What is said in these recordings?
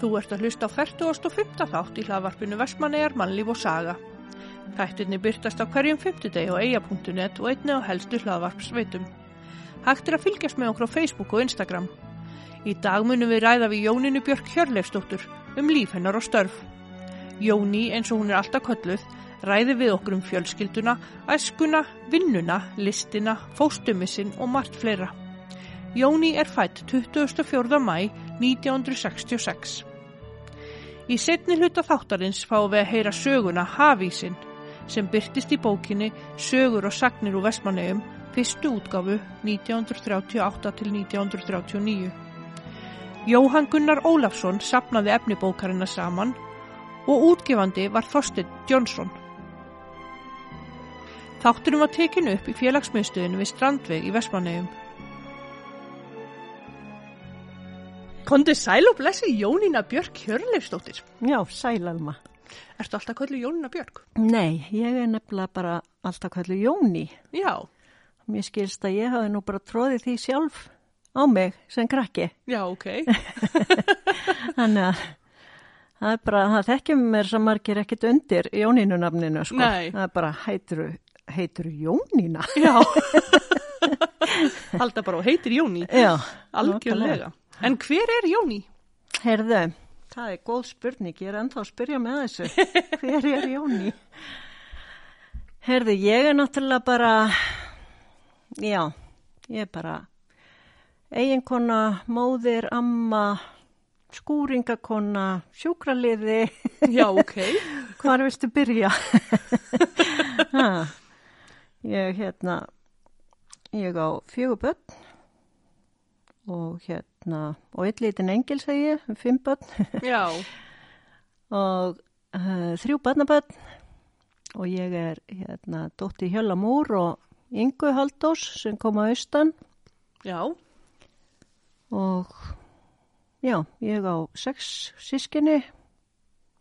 Þú ert að hlusta á 40.5. þátt í hlaðvarpinu Vestmannegar, mannlíf og saga. Þættinni byrtast á hverjum 50 deg á eia.net og einni á helstu hlaðvarpsveitum. Hægt er að fylgjast með okkur á Facebook og Instagram. Í dag munum við ræða við Jóninu Björk Hjörleifsdóttur um líf hennar og störf. Jóni, eins og hún er alltaf kölluð, ræði við okkur um fjölskylduna, æskuna, vinnuna, listina, fóstumissin og margt fleira. Jóni er fætt 24. mæ 1966. Í setni hluta þáttarins fáum við að heyra söguna Hafísinn sem byrtist í bókinni Sögur og sagnir úr Vestmanneum fyrstu útgáfu 1938 til 1939. Jóhann Gunnar Ólafsson sapnaði efnibókarina saman og útgefandi var Þorstein Jónsson. Þátturum var tekinu upp í félagsmiðstöðinu við Strandveg í Vestmanneum. Kondi sæl og blessi Jónína Björk Hjörleifsdóttir. Já, sælalma. Ertu alltaf köllu Jónína Björk? Nei, ég er nefnilega bara alltaf kallið Jóni. Já, Mér skilst að ég hafi nú bara tróðið því sjálf á mig sem krakki. já, ok. Þannig að það er bara, það þekkjum mér sem margir ekkit undir Jónínunafninu, sko. Nei. Það er bara, heituru, heituru Jónína? Já. Halda bara og heitir Jóní. Já. Algjörlega. En hver er Jóní? Herðu, það er góð spurning, ég er ennþá að spyrja með þessu. Hver er Jóni? Herðu, ég er náttúrulega bara, já, ég er bara eiginkona, móðir, amma, skúringakona, sjúkraliði, Já, ok. hvar viltu byrja? ha, ég hérna, ég á fjögur börn og hérna, og eitt lítinn engil segi ég, um fimm börn. Og uh, þrjú barnaböld og ég er hérna dótti Hjölla Múr og Ingu Haldós sem kom á austan já, og já, ég á sex sískinni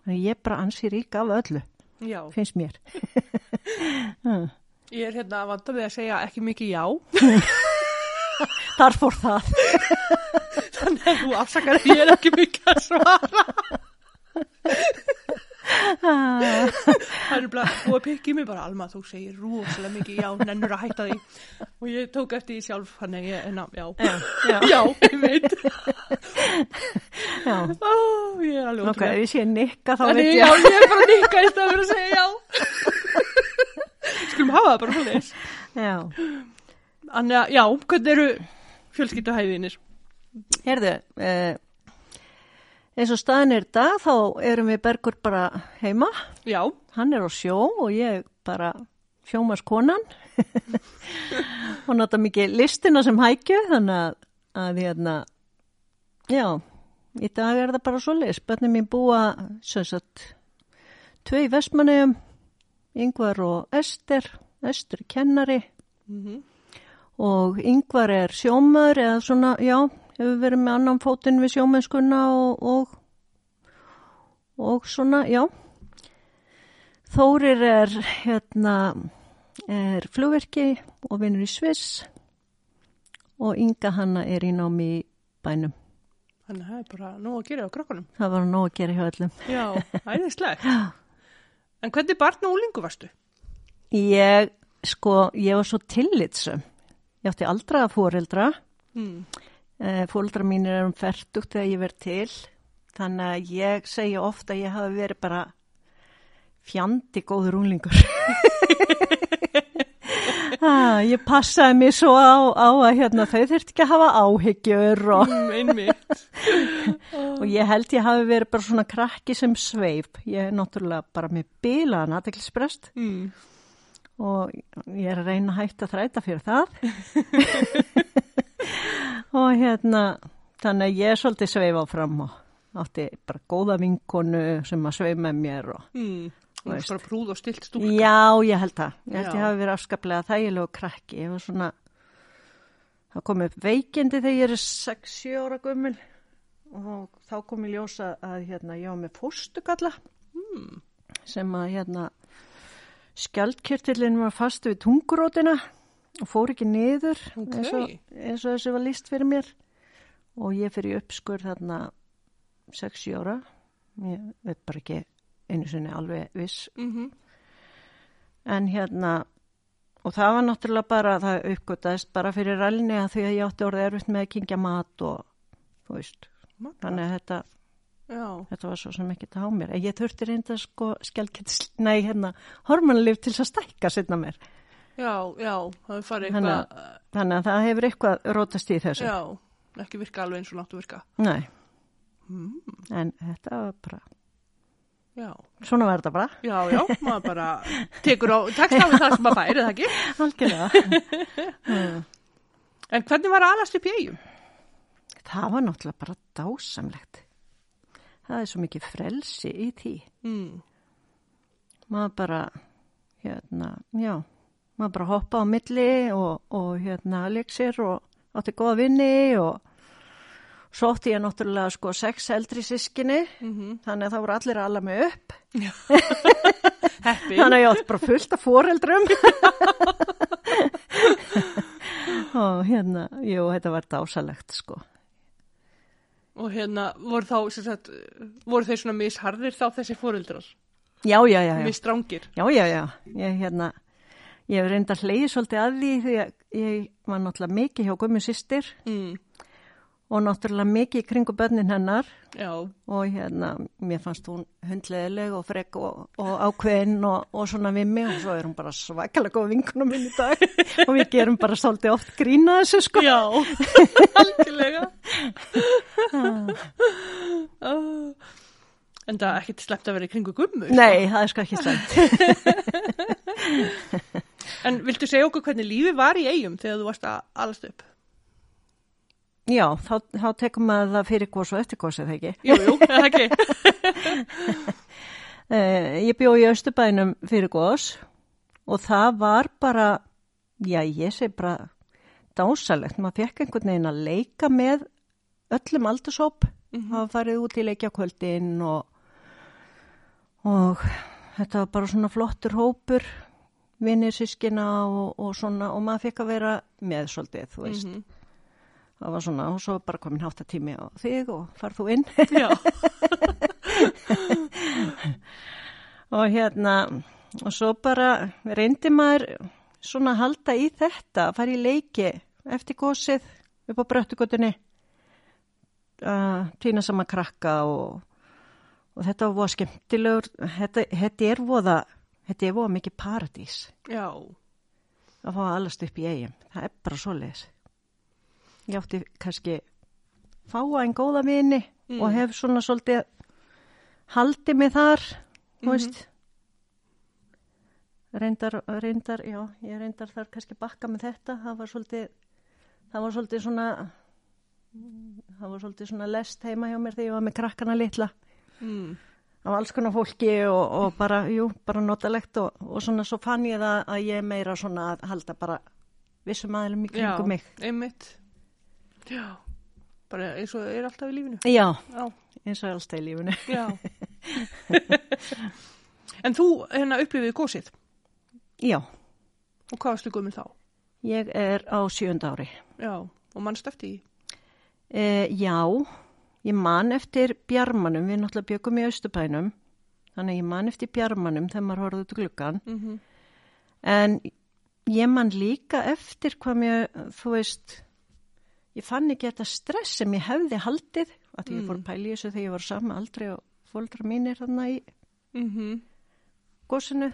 en ég bara ansi rík af öllu, já. finnst mér. Ég er hérna að vanda við að segja ekki mikið já. Þar fór það. Þannig að þú afsakar ég er ekki mikið að svara. Það er bara búið að í mig bara Alma, þú segir rosalega mikið já, nennur að hætta því. Og ég tók eftir því sjálf, þannig að ég, en að, já. já. Já, ég veit. Já, Ó, ég er alveg ok, ef ég sé nikka þá veit já, ég. ég er bara líka í stað fyrir að segja já. Skulum hafa það bara fyrir þess. Já, Þannig að, já, hvernig eru fjölskylduhæðinir? herðu, eh, eins og staðin er dag þá erum við Bergur bara heima. Já, hann er á sjó og ég bara sjómaskonan og nota mikið listina sem hækju þannig að, að hérna, já, í dag er það bara svo leis. Bönni mín búa, sem sagt, tvei vestmannegjum, Yngvar og Ester, Ester er kennari og Yngvar er sjómaður eða svona, já, hefur verið með annan fótinn við sjómennskunna og, og, og svona, já. Þórir er hérna er flugverki og vinnur í Sviss og Inga hanna er í námi í bænum. þannig að það er bara nóg að gera á krokkunum. Það var nóg að gera hjá öllum. Já, æðislegt. En hvernig barn og úlingu varstu? Ég, sko, ég var svo tillitsum. Ég átti aldraða fóreldra. Mm. Eh, fóreldra mín er um færtugt þegar ég verð til. Þannig að ég segja ofta að ég hafi verið bara fjandi góður úlingur. ah, ég passaði mér svo á, á að hérna, þau þurfti ekki að hafa áhyggjur og, Mm, og ég held ég hafi verið bara svona krakki sem sveif. Ég er náttúrulega bara með bilaðan aðeinsprest Mm. Og ég er að reyna að hætta að þræta fyrir það. og hérna, þannig að ég er svolítið sveif áfram og átti bara góða vinkonu sem að sveif með mér og Mm. Bara prúð og stilt stúlka. Já, ég held það. Ég held Já. ég hafi verið afskaplega þægilegu krakki. Ég var svona, það kom upp veikindi þegar ég er 6-7 ára gummul og þá kom ég ljósa að hérna, ég var með fóstugalla Mm. sem að hérna skjaldkirtillin var fast við tungurótina og fór ekki niður Ok. eins, og, eins og þessi var líst fyrir mér og ég fyrir uppskur þarna 6-7 ára. Ég veit bara ekki einu sinni alveg viss. Mm En hérna, og það var náttúrulega bara, það uppgötaðist bara fyrir rælni að því að ég átti orðið erfitt með að kingja mat og, þú veist, þannig að þetta, Já, þetta var svo sem ekki það á mér. Ég þurfti reynda sko nei hérna, hormonalif til þess að stækka sinna mér. já, já, Þannig eitthvað, Þannig að það hefur eitthvað rótast í þessu. já, ekki virka alveg eins og láttu virka. Nei, Mm, en þetta var bara, já, svona var þetta bara, já, já, maður bara tekur á, tekst á það sem maður færi, það ekki? algjörlega. En hvernig var að alast upp í eigum? það var náttúrulega bara dásamlegt. Það er svo mikið frelsi í því. Mm, maður bara hérna, já maður bara hoppa á milli og, og hérna leiksir og átti góða vinni og svo átti ég náttúrulega sko sex eldri sískinni mm þannig að það voru allir að alla mig upp. Þannig að ég átti bara fullt af foreldrum. Og hérna jú, þetta var dásalegt sko Og hérna, voru þá, sem sagt, voru þeir svona misharðir þá þessi fóreldrar? já, já, já, já, Misstrangir? já, já, já. ég hérna ég hef reynda hleyið svolítið að því því að ég var náttúrulega mikið hjá gummi sýstir Mm, og náttúrulega mikið í kringu börnin hennar já, og hérna, mér fannst hún hundleðileg og frekk og, og ákveðin og, og svona við mig og svo er hún bara svakalega góð vinkunum minn í dag og við gerum bara svolítið oft grína þessu sko. já, algjörlega. Ah. En það er ekkert sleppt að vera í kringu gummu. sko. Nei, það er sko ekki slæmt. En viltu segja okkur hvernig lífi var í eigum þegar þú varst að alast upp? Já, þá, þá tekum maður það fyrir gos og eftir gos eða ekki. Jú, jú, eða ekki? Uh, ég bjó í Östubænum fyrir gos og það var bara, já ég sé bara dásalegt. Maður fekk einhvern veginn að leika með öllum aldursóp. Mhm. Það var farið út í leikjakvöldin og, og þetta var bara svona flottur hópur, vinnir sískina og, og svona og maður fekk að vera með svolítið, þú veist. Mhm. Það var svona og svo bara komin háttatími á þig og farð þú inn. Já, og hérna og svo bara reyndi maður svona að halda í þetta að fara í leiki eftir gósið upp á bröttugutunni að týna saman krakka og, og þetta var skemmtilegur þetta, þetta er voða þetta er voða mikið paradís. Já, að fá allast upp í eigum það er bara svoleiðis ég átti kannski fá að einn góða vini Mm. og hef svona svolítið haldið mig þar þú veist reyndar, reyndar, já ég reyndar þar kannski bakka með þetta það var svolítið það var svolítið svona það var svolítið svona lest heima hjá mér þegar ég var með krakkana litla mm. af alls konar fólki og, og bara, jú, bara notalegt og, og svona svo fann ég það að ég meira svona að halda bara vissum aðeilum í kringum mig. einmitt. Já, bara eins og er alltaf í lífinu. Já, Já, eins og alltaf í lífunu. já. en þú hérna upplifið gósið Já, og hvað varstu gömul þá? ég er á sjönda ári. Já, og mannst eftir því? E, já, ég man eftir bjarmanum, við náttúrulega byggum í Östubænum, þannig ég man eftir bjarmanum þegar maður horfði út í gluggan. Mm En ég man líka eftir hvað mér, þú veist, ég fann ekki þetta stress sem ég hefði haldið, að því ég fór að pæla í þessu þegar ég var sama aldrei og fóldra mínir þarna í -hmm. gósinu,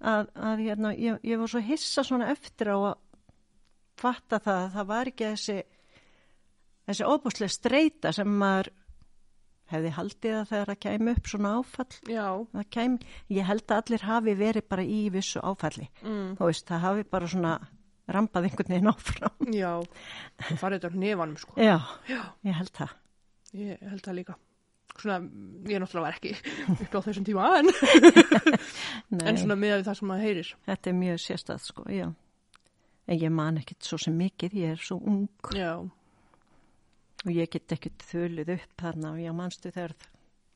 að, að hérna, ég, ég var svo hissa svona eftir á að fatta það að það var ekki þessi, þessi óbúslega streyta sem maður hefði haldið að þegar það kæmi upp svona áfall. Já, Það Kæm, ég held að allir hafi verið bara í vissu áfalli. mm. Þú veist, það hafi bara svona rampað einhvern veginn áfram. já, það farið þetta nefanum sko. Já, Já, ég held það. ég held það líka. Svona, ég náttúrulega var ekki upp á þessum tíma, en, en svona við það sem maður heyrir. þetta er mjög sérstæð, sko, já. En ég man ekkit svo sem mikið, ég er svo ung Já, og ég get ekkit þölið upp þarna og ég manstu þegar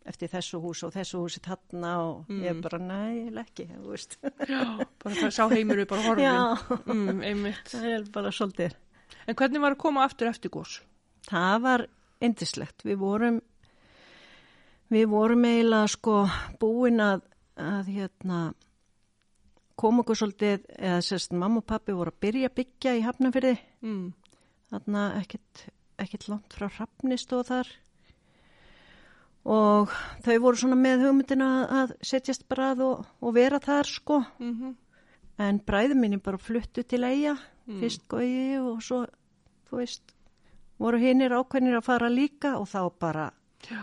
eftir þessu hús og þessu húsi þarna og ég er bara, ég vil ekki, já, bara sá heimur við bara horfin. Já, Mm, það er bara svolítið. En hvernig var að koma aftur eftir gós? Það var indislegt. Við vorum, Við vorum eiginlega sko búin að, að hérna, koma okkur svolítið, eða sérst, mamma og pappi voru að byrja að byggja í Hafnafyrði, Mm. þarna ekkit, ekkit langt frá Hrafnist og þar. Og þau voru svona með hugmyndina að setjast bara að og, og vera þar sko. Mm En bræðum minni bara fluttu til eiga, Mm. fyrst gói og svo, þú veist, voru hinnir ákveðnir að fara líka og þá bara, Já,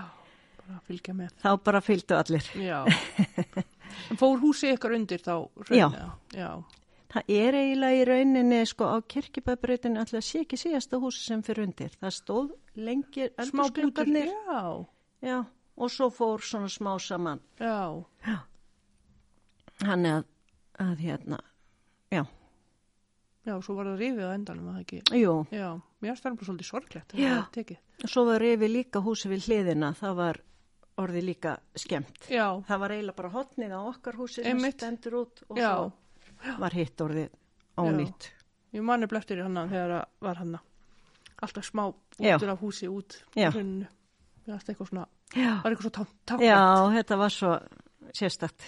bara fylgja með. þá bara fylgdu allir. Fór húsið ykkar undir þá? Já. Já. Það er eiginlega í rauninni sko á kirkibæbreytinu alltaf sé ekki síðasta húsi sem fyrir undir. Það stóð lengir Smá bútur. Já. Já, og svo fór svona smá saman. Já. Hann að, að hérna, já, Já, svo var það rifið á endanum, að það ekki. jú. Já, mér það bara svolítið sorglegt. Já. Svo var reyfi líka húsi við hliðina, það var orðið líka skemmt. Já. Það var eiginlega bara hotnið á okkar húsi sem stendur út og Já. svo var hitt orðið ónýtt. Ég mani bleftir hann þegar það var hann alltaf smá Já. útur af húsi út Já. í finnst eitthvað svona, Já, var eitthvað svo tá- tákvæmt. já þetta var svo sérstakt.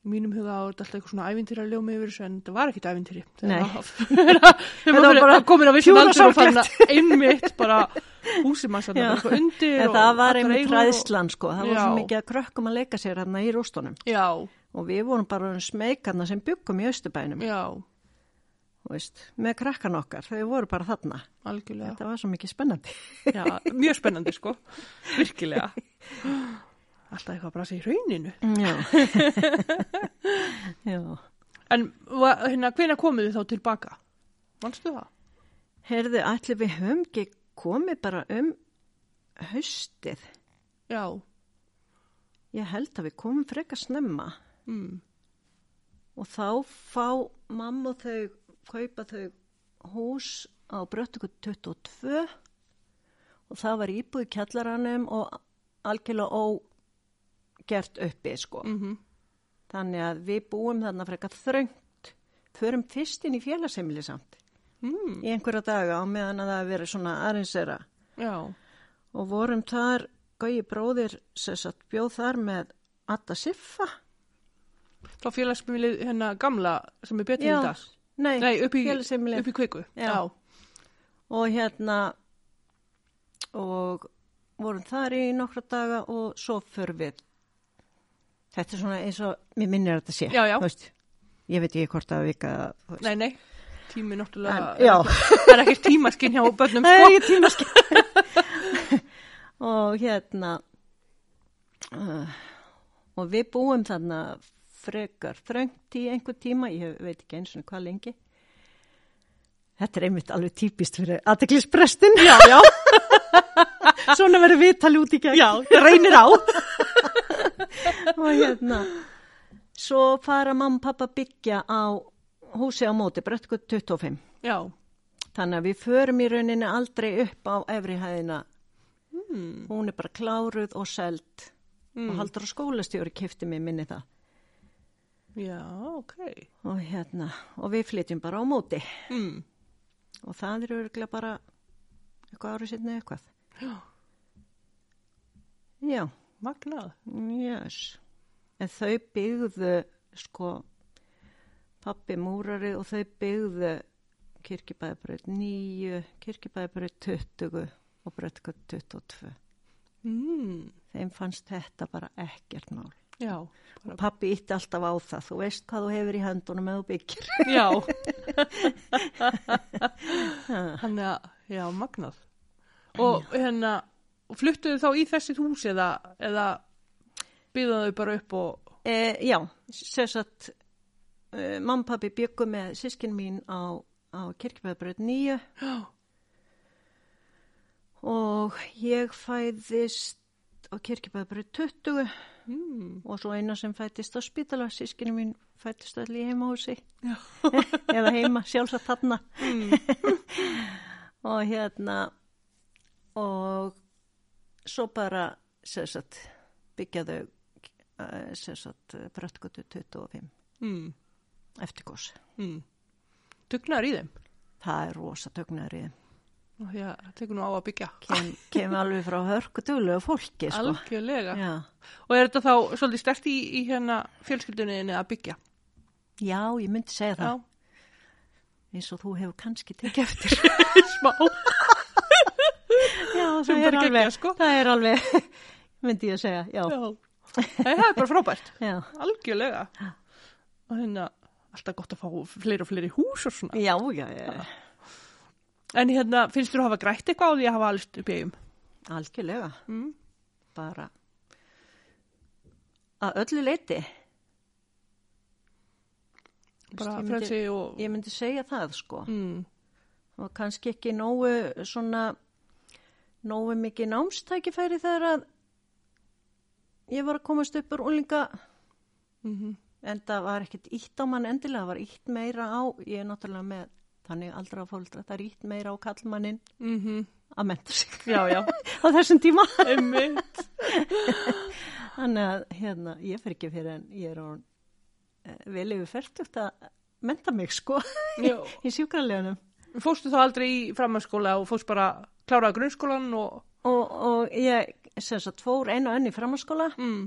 Í mínum huga var þetta alltaf eitthvað svona ævintýra ljómi yfir þessu en þetta var ekkit ævintýri. Þegar var bara komin á pjúra aldur og fann einmitt bara húsið maður sann Já. eitthvað undir. En og það var einmitt ræðslan sko, það var svo Já. mikið að krökkum að leika sér hérna í rústunum. Já, Og við vorum bara smeikarna sem byggum í Östubænum, já, veist, með krakkan okkar, þau voru bara þarna. algjörlega. Þetta var svo mikið spennandi. Já, mjög spennandi sko, virkilega. Alltaf eitthvað bara að segja í rauninu. Já. Já. En hérna, hvena komuð þið þá tilbaka? Manstu það? Herðu, ætli við höfum ekki komið bara um haustið. Já, Ég held að við komum frekar snemma mm. og þá fá mamma og þau, kaupa þau hús á Bröttugu 22 og það var íbúið kjallaranum og algjörlega ógert uppi sko. Mm Þannig að við búum þarna frekar þröngt, förum fyrst inn í félagseimili samt Mm. í einhverja daga á meðan að það verið svona aðeinsera Já, og vorum þar, Gauji bróðir sem sagt bjóð þar með Adda Siffa. þá félagsmýlið hérna gamla sem er betur í dag. Nei, Nei, upp í, í kviku. Já. og hérna og vorum þar í nokkra daga og svo för við þetta er svona eins og mér minnir að þetta sé Já, já. þú veist. ég veit ekki hvort að vika þú veist. Nei, nei, tími náttúrulega, já. það er ekkert tímaskinn hjá börnum sko. ég tímaskil og hérna uh, og við búum þarna frekar þröngt í einhver tíma ég veit ekki eins og hvað lengi. Þetta er einmitt alveg típist fyrir aðteklisprestin Já, já, svona verður við tali út í gegn. Já, reynir á. og hérna svo fara mamma og pappa byggja á húsi á móti, Brettgöld 25 Já, þannig að við förum í rauninni aldrei upp á efrihæðina mm. hún er bara kláruð og seld. Mm. og haldur á skólastjóri kifti mig minni það já, ok. og hérna, og við flytjum bara á móti Mm. og það er örgulega bara eitthvað árið sinni eitthvað Já. já, Magnað. yes en þau byggðu sko pappi múrari og þau byggðu kirkibæðabröð 9 kirkibæðabröð 20 og bröðkvöld 22 Mm. þeim fannst þetta bara ekkert mál Já, og pappi ítti alltaf á það. Þú veist hvað þú hefur í höndunum eða byggir. Já. Þannig að, já, magnað. Og hérna, og fluttuðu þá í þessi hús eða, eða byggðuðu bara upp og, e, já, að e, mamma pappi byggu með sískin mín á, á kirkjubæðabröð 9 já, og ég fæðist á kirkjubæðabröð 20 mm. og svo eina sem fættist á spítala sískinni mín fættist allir í heimahúsi eða heima sjálfsagt þarna Mm. og hérna og svo bara sérstætt byggjaðu sérstætt bröttgötu 25 Mm. eftir gos. Mm. Dugnar í þeim. Það er rosa töknaður í þeim. Því að það tekur nú á að byggja. kem, kem alveg frá hörku duglega fólki, sko. Algjörlega. Já. Og er þetta þá svolítið stert í, í hérna fjölskyldunni að byggja? Já, ég myndi segja það. Já, Eins og þú hefur kannski tekið eftir. smá. Já, það er alveg, sko. það er alveg, myndi ég að segja, já. Já. Það er bara frábært. Já, Algjörlega. Og hérna, alltaf gott að fá fleiri og fleiri hús og svona. já, já, já. En hérna, finnst þú að hafa grætt eitthvað á því að hafa alveg upp í eigum? algjörlega, Mm. bara að öllu leiti. Bara myndi- frelsi og... Ég myndi segja það, sko. Mm. og kannski ekki nógu svona nógu mikið námstækifæri þegar að ég var að komast upp úr úlinga Mm en það var ekkert ítt á mann endilega, það var ítt meira á ég er náttúrulega með þannig aldra fóldra, það ítt meira á kallmannin Mm að menta sig. Já, já, á þessum tíma. Þannig að hérna, ég fer ekki fyrir en ég er á vel yfir færtugt að menta mig sko í sjúkralegunum Fórstu þá aldrei í framhanskóla og fórst bara kláraði grunnskólan og... og, og ég sem sagt fór einu og enn í framhanskóla Mm.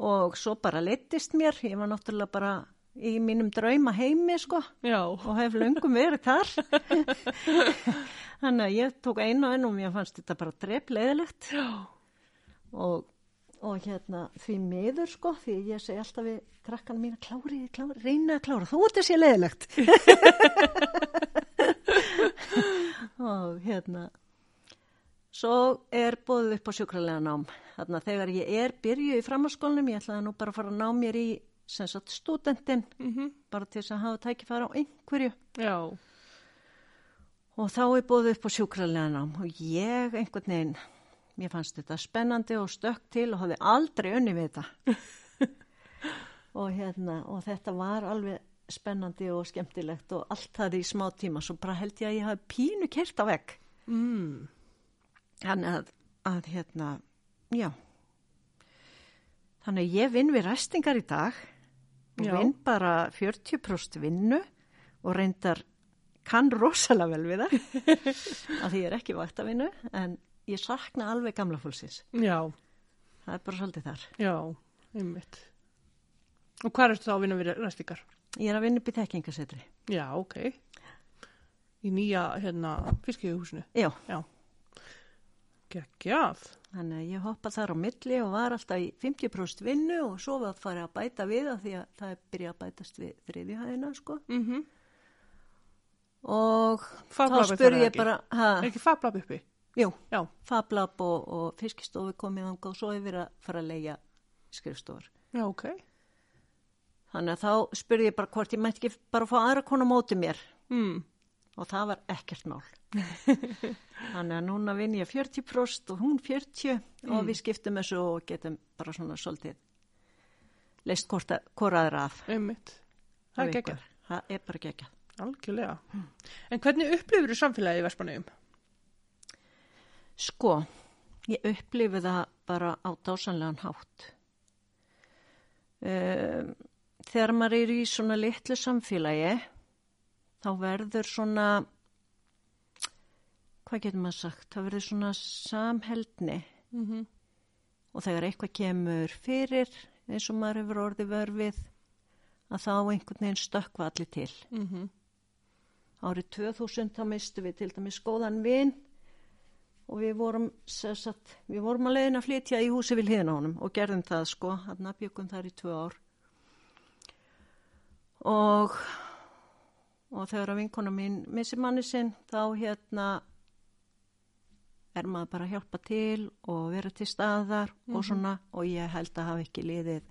og svo bara leittist mér, ég var náttúrulega bara í mínum drauma heimi sko. Já, og hef löngum verið þar. Þannig að ég tók einu og einu og mér fannst þetta bara drefleðilegt og, og hérna því miður sko því ég segi alltaf við krakkan mína klári, klári, reyna að klára þú ert þessi leðilegt og hérna svo er bóðið upp á sjúkralega nám þannig að þegar ég er byrjuð í framhanskólanum ég ætlaði nú bara að fara að ná mér í sem sagt stúdentinn mm bara til þess að hafa tækifæra á einhverju. Já, og þá er bóðið upp á sjúkralega nám og ég einhvern veginn mér fannst þetta spennandi og stökk til og hafði aldrei unni við þetta. Og hérna og þetta var alveg spennandi og skemmtilegt og allt það í smá tíma svo bara held ég að ég hafi pínu kert á vegg. Mm. þannig að, að hérna já. Þannig að ég vinn við ræstingar í dag. Vinn bara 40% vinnu og reyndar kann rosalega vel við það að því ég er ekki vakt að vinnu en ég sakna alveg gamla fólksins já, það er bara svolítið þar já, einmitt. Og hvað ertu þá að vinna við ræstingar? ég er að vinna upp í þekkingasetri Já, ok. Í nýja, hérna, fiskihúsinu. já, Já. Geggjað. þannig að ég hoppa þar á milli og var alltaf í 50% vinnu og svo var að fara að bæta við að því að það er byrjað að bætast við þriðjuhæðina sko Mm -hmm. og Fablab þá spur það ég ekki? bara Er ekki fablab uppi? jú, Já. Fablab og, og fiskistofi komið þangað og svo yfir að fara að leia skrifstofur. Já, ok. Þannig að þá spurði ég bara hvort ég mætti ekki bara fá aðra konu á móti mér Mm. Og það var ekkert mál. Þannig að núna vinn ég 40% og hún 40 og við skiptum þessu og getum bara svona svolítið leist hvort að. Einmitt. Það er geggjað. Það er bara geggjað. Algjörlega. En hvernig upplifur þú samfélagið í Vestmanniðum? Sko, ég upplifi það bara á dásanlegan hátt. Um, þegar maður er í svona litlu samfélagi, þá verður svona, hvað getur maður sagt, það verður svona samheldni Mm -hmm. og þegar eitthvað kemur fyrir eins og maður hefur orðið vörfið, að þá einhvern veginn stökkva allir til. Mm -hmm. Árið 2000 þá mistu við til dæmis góðan vin og við vorum, sagt, við vorum að leiðin að flytja í húsi við hliðina á honum og gerðum það sko, hann bjökum þar í tvö ár. Og, og þegar að vinkona mín missi manni sinn þá hérna er maður bara að hjálpa til og vera til staðar og svona og ég held að hafa ekki liðið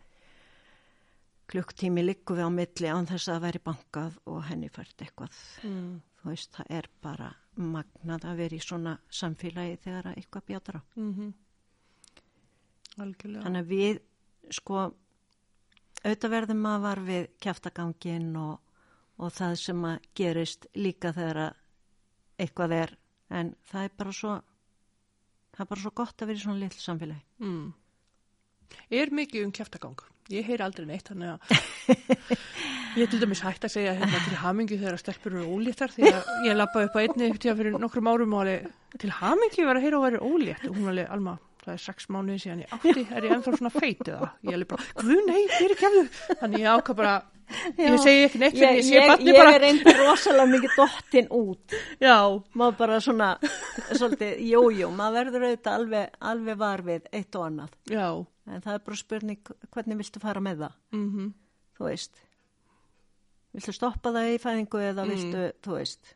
klukktími likku við á milli án þess að væri bankað og henni fært eitthvað. Mm. Þú veist, það er bara magnað að vera í svona samfélagi þegar að eitthvað bjátar á. Mm -hmm. Algjörlega. Þannig að við, sko, auðvitað verðum að var við kæftagangin og, og það sem að gerist líka þegar að eitthvað er, en það er bara svo, það er bara svo gott að vera í svona litlu samfélagi. Mm. Er mikið um kjæftagang? Ég heyri aldrei neitt, þannig að Ég er til dæmis hægt að segja hérna til hamingju þegar að stelpur eru óléttar því að ég lappaði upp á einni ykkur tíða fyrir nokkrum árum og alveg til hamingju var að heyra og verið ólétt og hún alveg, Alma, það er sex mánuði síðan ég átti, er ég ennþá svona feit eða? Ég alveg bara, guð nei, fyrir kemðu. Þannig ég ákvað bara, ég segi ekki neitt ég sé ég, barni ég bara. er einnig rosalega mikið dottin út Já, maður bara svona svolítið, jú, jú, maður verður auðvitað alveg, alveg var við eitt og annað já, en það er bara spurning hvernig viltu fara með það mhm, þú veist viltu stoppa það í fæðingu eða Mm. viltu, þú veist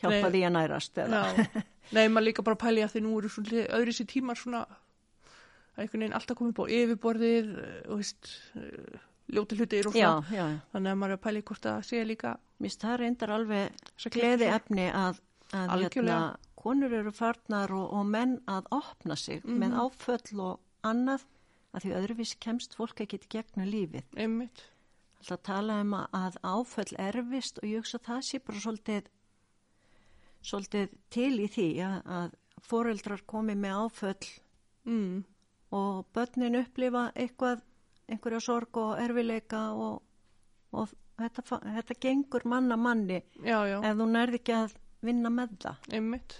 hjálpa Nei. því að nærast eða já. Nei, maður líka bara pæli að því nú eru svona öðru sér tímar svona að einhvern veginn alltaf komið búið yfirborðið og veist, eh, ljóti hlutir og svona. Þannig að maður er að pæli hvort það sé líka Mér það reyndar alveg gleði efni að, að hérna, konur eru farnar og, og menn að opna sig Mhm. með áföll og annað að því öðruvís kemst fólk ekki í gegnum lífið. einmitt. Alltaf tala um að, að áföll erfist og ég hugsa að það sé bara svolítið, svolítið til í því að, að foreldrar komi með áföll Mm. og börnin upplifa eitthvað, einhverja sorg og erfileika og, og þetta, þetta gengur manna manni Já, já, ef þú nærði ekki að vinna með það. einmitt.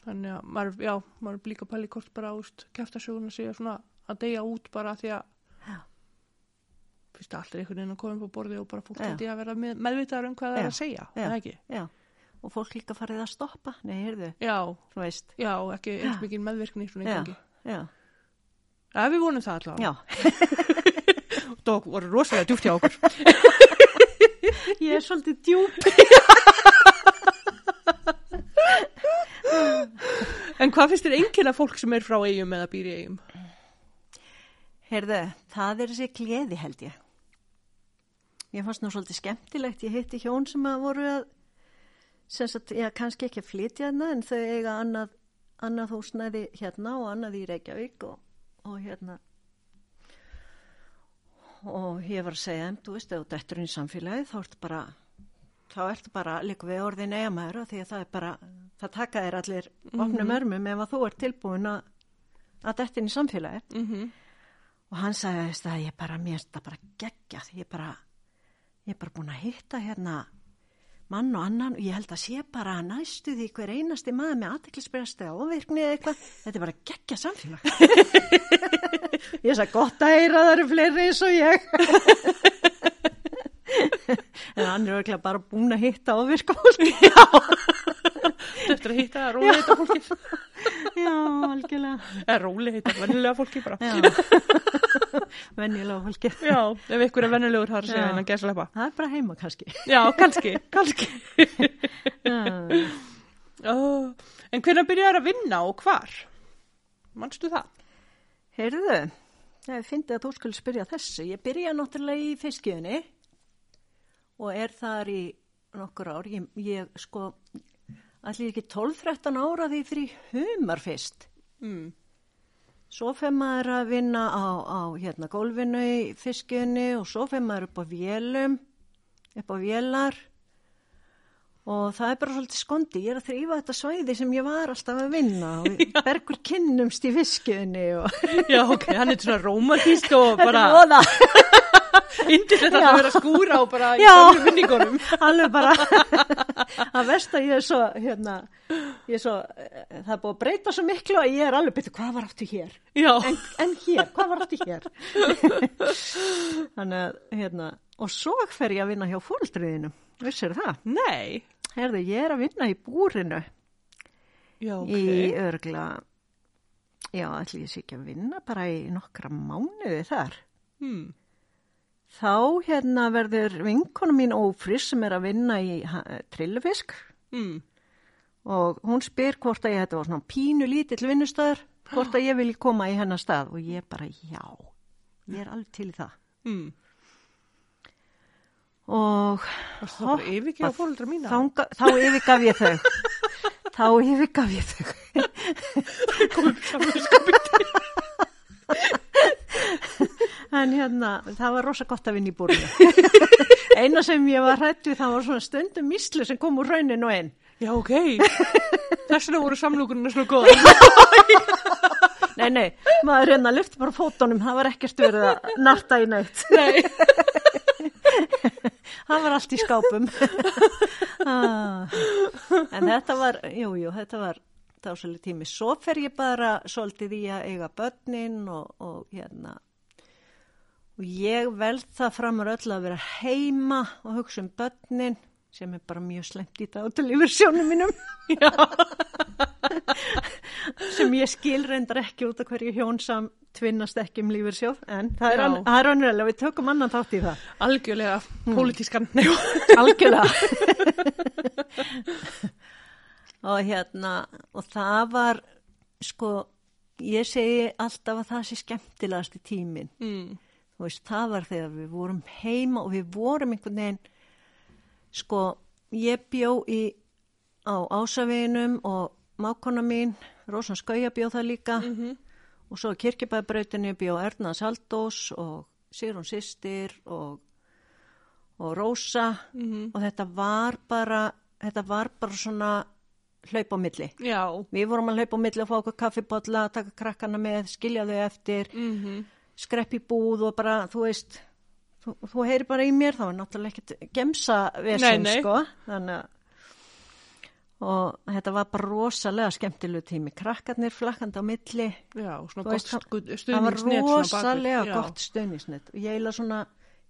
Þannig að maður, já, maður er líka að pæli hvort bara ást kæftasöguna sé svona að deyja út bara því að fyrst allt er einhvern veginn að koma upp á borði og bara fólk held ég að vera með, meðvitaðar um hvað það er að segja, er það ekki? Já, og fólk líka farið að stoppa, nei, heyrðu, Já, já, ekki eins mikið meðvirkni Já, já, Já, við vonum það allavega. já. Það voru rosalega djúpt hjá okkur. Ég er svolítið djúb. En hvað finnst þér einnkynna fólk sem er frá eigum eða býr í eigum? Heyrðu, það er þessi gleði held ég. Ég fannst nú svolítið skemmtilegt, ég hitti hjón sem að voru að, sem sagt, ég kannski ekki að flytja hérna, en þau eiga annað, annað húsnæði hérna og annað í Reykjavík og, og hérna, og ég var að segja þeim, þú veist, ef þú dettur inn í samfélagi, þá ertu bara, þá ertu bara líka við orðin eigamæður því að það er bara, það taka þér allir opnum örmum ef að þú ert tilbúin að, að detta inn í samfélagi. Mm -hmm. Og hann sagði að ég bara, mér finnst það bara geggjað, ég bara, ég er bara búin að hitta hérna mann og annan og ég held að sé bara næstu því hver einasti maður með aðteklisbresti og ofirkni eða eitthvað, þetta er bara geggjað samfélag. ég sagði gott að heyra það eru fleiri eins og ég. en hann er örglega bara búin að hitta ofirka fólki. Eftir að hitta róli heita fólki. Já, algjörlega. Eða róli heita, vennilega fólki bara. Já, venjulega fólki. Já, ef ykkur er vennilegur þar að segja Já. hennan gæslepa. Það er bara heima kannski. Já, kannski, kannski. Oh. En hvernig byrjar að vinna og hvar? Manstu það? Heyrðu, ég fyndi að þú skulle spyrja þessu. Ég byrja náttúrulega í fiskiðunni og er þar í nokkur ár. Ég, ég sko, allir ekki 12-13 ára því fyrir humar fyrst. Mm. Svo fyrir maður að vinna á, á hérna, gólfinu í fiskiðunni og svo fyrir maður upp á vélum, upp á vélar og það er bara svolítið skondi. Ég er að þrýfa þetta svæði sem ég var alltaf að vinna og bergur kynnumst í fiskiðunni og Já, ok, hann er svona romantísk og bara þetta voða. indislegt að vera skúra og bara í gömlu minningunum. alveg bara að verst að ég er svo hérna, ég er svo, eh, það er búið að breyta svo miklu að ég er alveg betur hvað var áttu hér Já, en, en hér, hvað var áttu hér þannig að hérna, og svo fer ég að vinna hjá fóreldriðinu vissir það? nei. Herðu, ég er að vinna í búrinu Já, ok. í örgla já, ætli ég sé ekki að vinna bara í nokkra mánuði þar Hmm. Þá hérna verður vinkona mín ófriss sem er að vinna í trillufisk Hmm. og hún spyr hvort að ég þetta var svona pínu lítill vinnustöður hvort að ég vilji koma í hennar stað og ég bara já, ég er alveg til það Hmm. og þanga, þá yfirgaf ég þau þá yfirgaf ég þau. en hérna, það var rosa gott að vinna í búrinu eina sem ég var hrættu það var svona stundum mislu sem kom úr raunin og einn Já, ok. Þess vegna voru samlúkunina svona góða. Nei, nei, maður hérna lyfti bara fótunum, það var ekkert verið að narta í neitt. Nei. Það var allt í skápum. Ah. en þetta var, jú, jú, þetta var dásalega tími. Svo fer ég bara svolítið í að eiga börnin og, og hérna, og ég veld það framar öll að vera heima og hugsa um börnin sem er bara mjög slemt í þetta til yfir sjónum mínum. sem ég skil reyndar ekki út af hverju hjón sam tvinnast ekki um lífur sjóð, en það er, er önnulega, við tökum annan þátt í það. Algjörlega pólitískan. Nei, Algjörlega. og hérna, og það var, sko, ég segi alltaf að það sé skemmtilegast í tíminn. mm. Veist, það var þegar við vorum heima og við vorum einhvern veginn, sko, ég bjó í, á ásaveginum og mákona mín, Rósan Skauja bjó það líka. Og svo kirkjubæðbrautinni bjó Erna Saldós og Sigrun Sistir og, og Rósa. Og þetta var bara, þetta var bara svona hlaup á milli. Já. Við vorum að hlaupa á milli og fá okkur kaffibotla, taka krakkana með, skilja þau eftir, Mm skrepp í búð og bara, þú veist, þú, þú heyri bara í mér, þá er náttúrulega ekkert gemsa nei. sko. Þannig að, og þetta var bara rosalega skemmtilegu tími. Krakkarnir flakkandi á milli, Já, svona Þú gott veist, það- það var rosalega Já. gott stöðnisnett. Og ég eiginlega svona,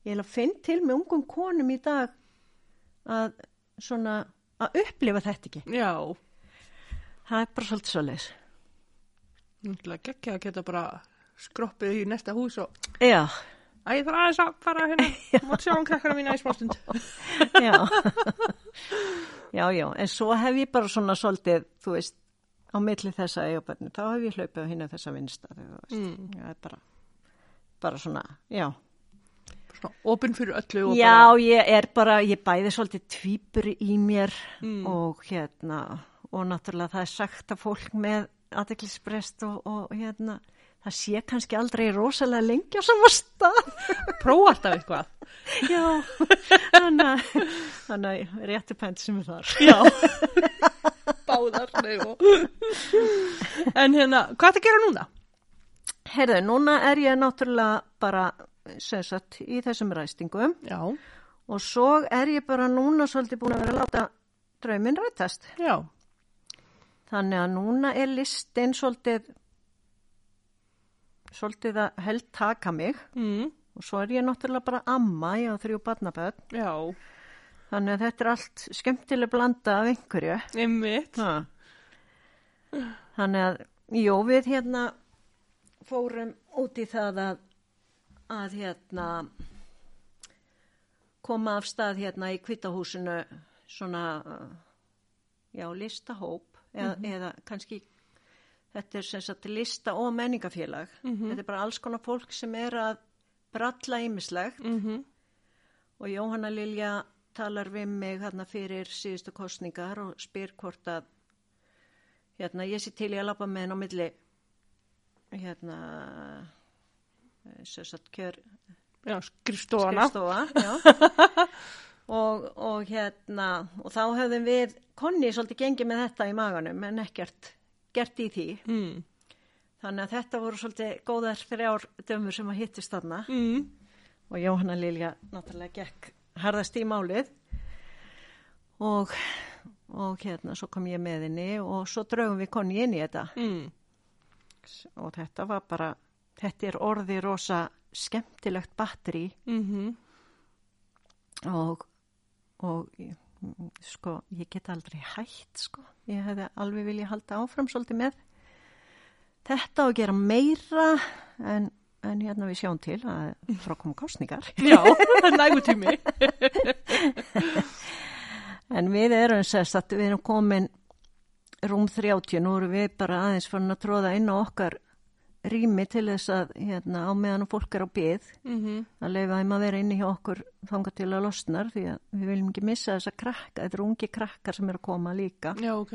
ég eiginlega finn til með ungum konum í dag að svona, að upplifa þetta ekki. Já. Það er bara svolítið svoleiðis. Náttúrulega geggja að geta bara skroppið í næsta hús og Já, Æ, ég þarf aðeins að fara hérna, mátt sjá um krakkara mína í smástund. já. já, já, en svo hef ég bara svona svolítið, þú veist, á milli þessa eigabönni, þá hef ég hlaupið á hinna þessa vinstað, þú veist. Mm. Já, er bara, bara svona, já. Svona opinn fyrir öllu og Já, bara, ég er bara, ég bæði svolítið tvípur í mér Mm. og hérna, og náttúrulega það er sagt að fólk með aðeklisbrest og, og hérna, það sé kannski aldrei rosalega lengi á sama stað. prófa alltaf eitthvað. Já, þannig að, þannig að réttu pent sem er þar. Já. Báðar, nei og. En hérna, hvað er að gera núna? Heyrðu, núna er ég náttúrulega bara, sem sagt, í þessum ræstingum Já. og svo er ég bara núna svolítið búin að vera að láta drauminn rætast. Já. Þannig að núna er listin svolítið, svolítið að held taka mig Mm. og svo er ég náttúrulega bara amma, ég á þrjú barnaböð. Já. Þannig að þetta er allt skemmtileg blanda af einhverju. Einmitt. Ha. Þannig að, jú, við hérna fórum út í það að, að hérna koma af stað hérna í kvitahúsinu svona, já, listahóp eða, eða kannski þetta er sem sagt lista og menningafélag. Þetta er bara alls konar fólk sem er að bralla ýmislegt. Mm og Jóhanna Lilja talar við mig hérna fyrir síðustu kostningar og spyr hvort að hérna ég sé til ég að lappa með henn á milli hérna sem sagt kjör Já, skrifstofana. skrifstofa og, og hérna og þá höfðum við konni svolítið gengið með þetta í maganum en ekkert gert í því Mm. þannig að þetta voru svolítið góðar þrjár dömur sem að hittist þarna Mm. og Jóhanna Lilja náttúrulega gekk harðast í málið og, og hérna svo kom ég með henni og svo draugum við konni inn í þetta Mm. og þetta var bara, þetta er orði rosa skemmtilegt batteri Mm og, og sko, ég get aldrei hætt sko, ég hefði alveg vilja halda áfram svolítið með þetta og gera meira en, en hérna við sjáum til að frá koma kostningar Já, nægu tími. En við erum sérst að við erum komin rúm 30, nú erum við bara aðeins farin að tróða inn á okkar rými til þess að hérna, á meðan fólk er á byð Mm að leifa þeim að vera inni hjá okkur þanga til að losnar því að við viljum ekki missa þessa krakka, þetta eru ungi krakkar sem eru að koma líka. Já, ok.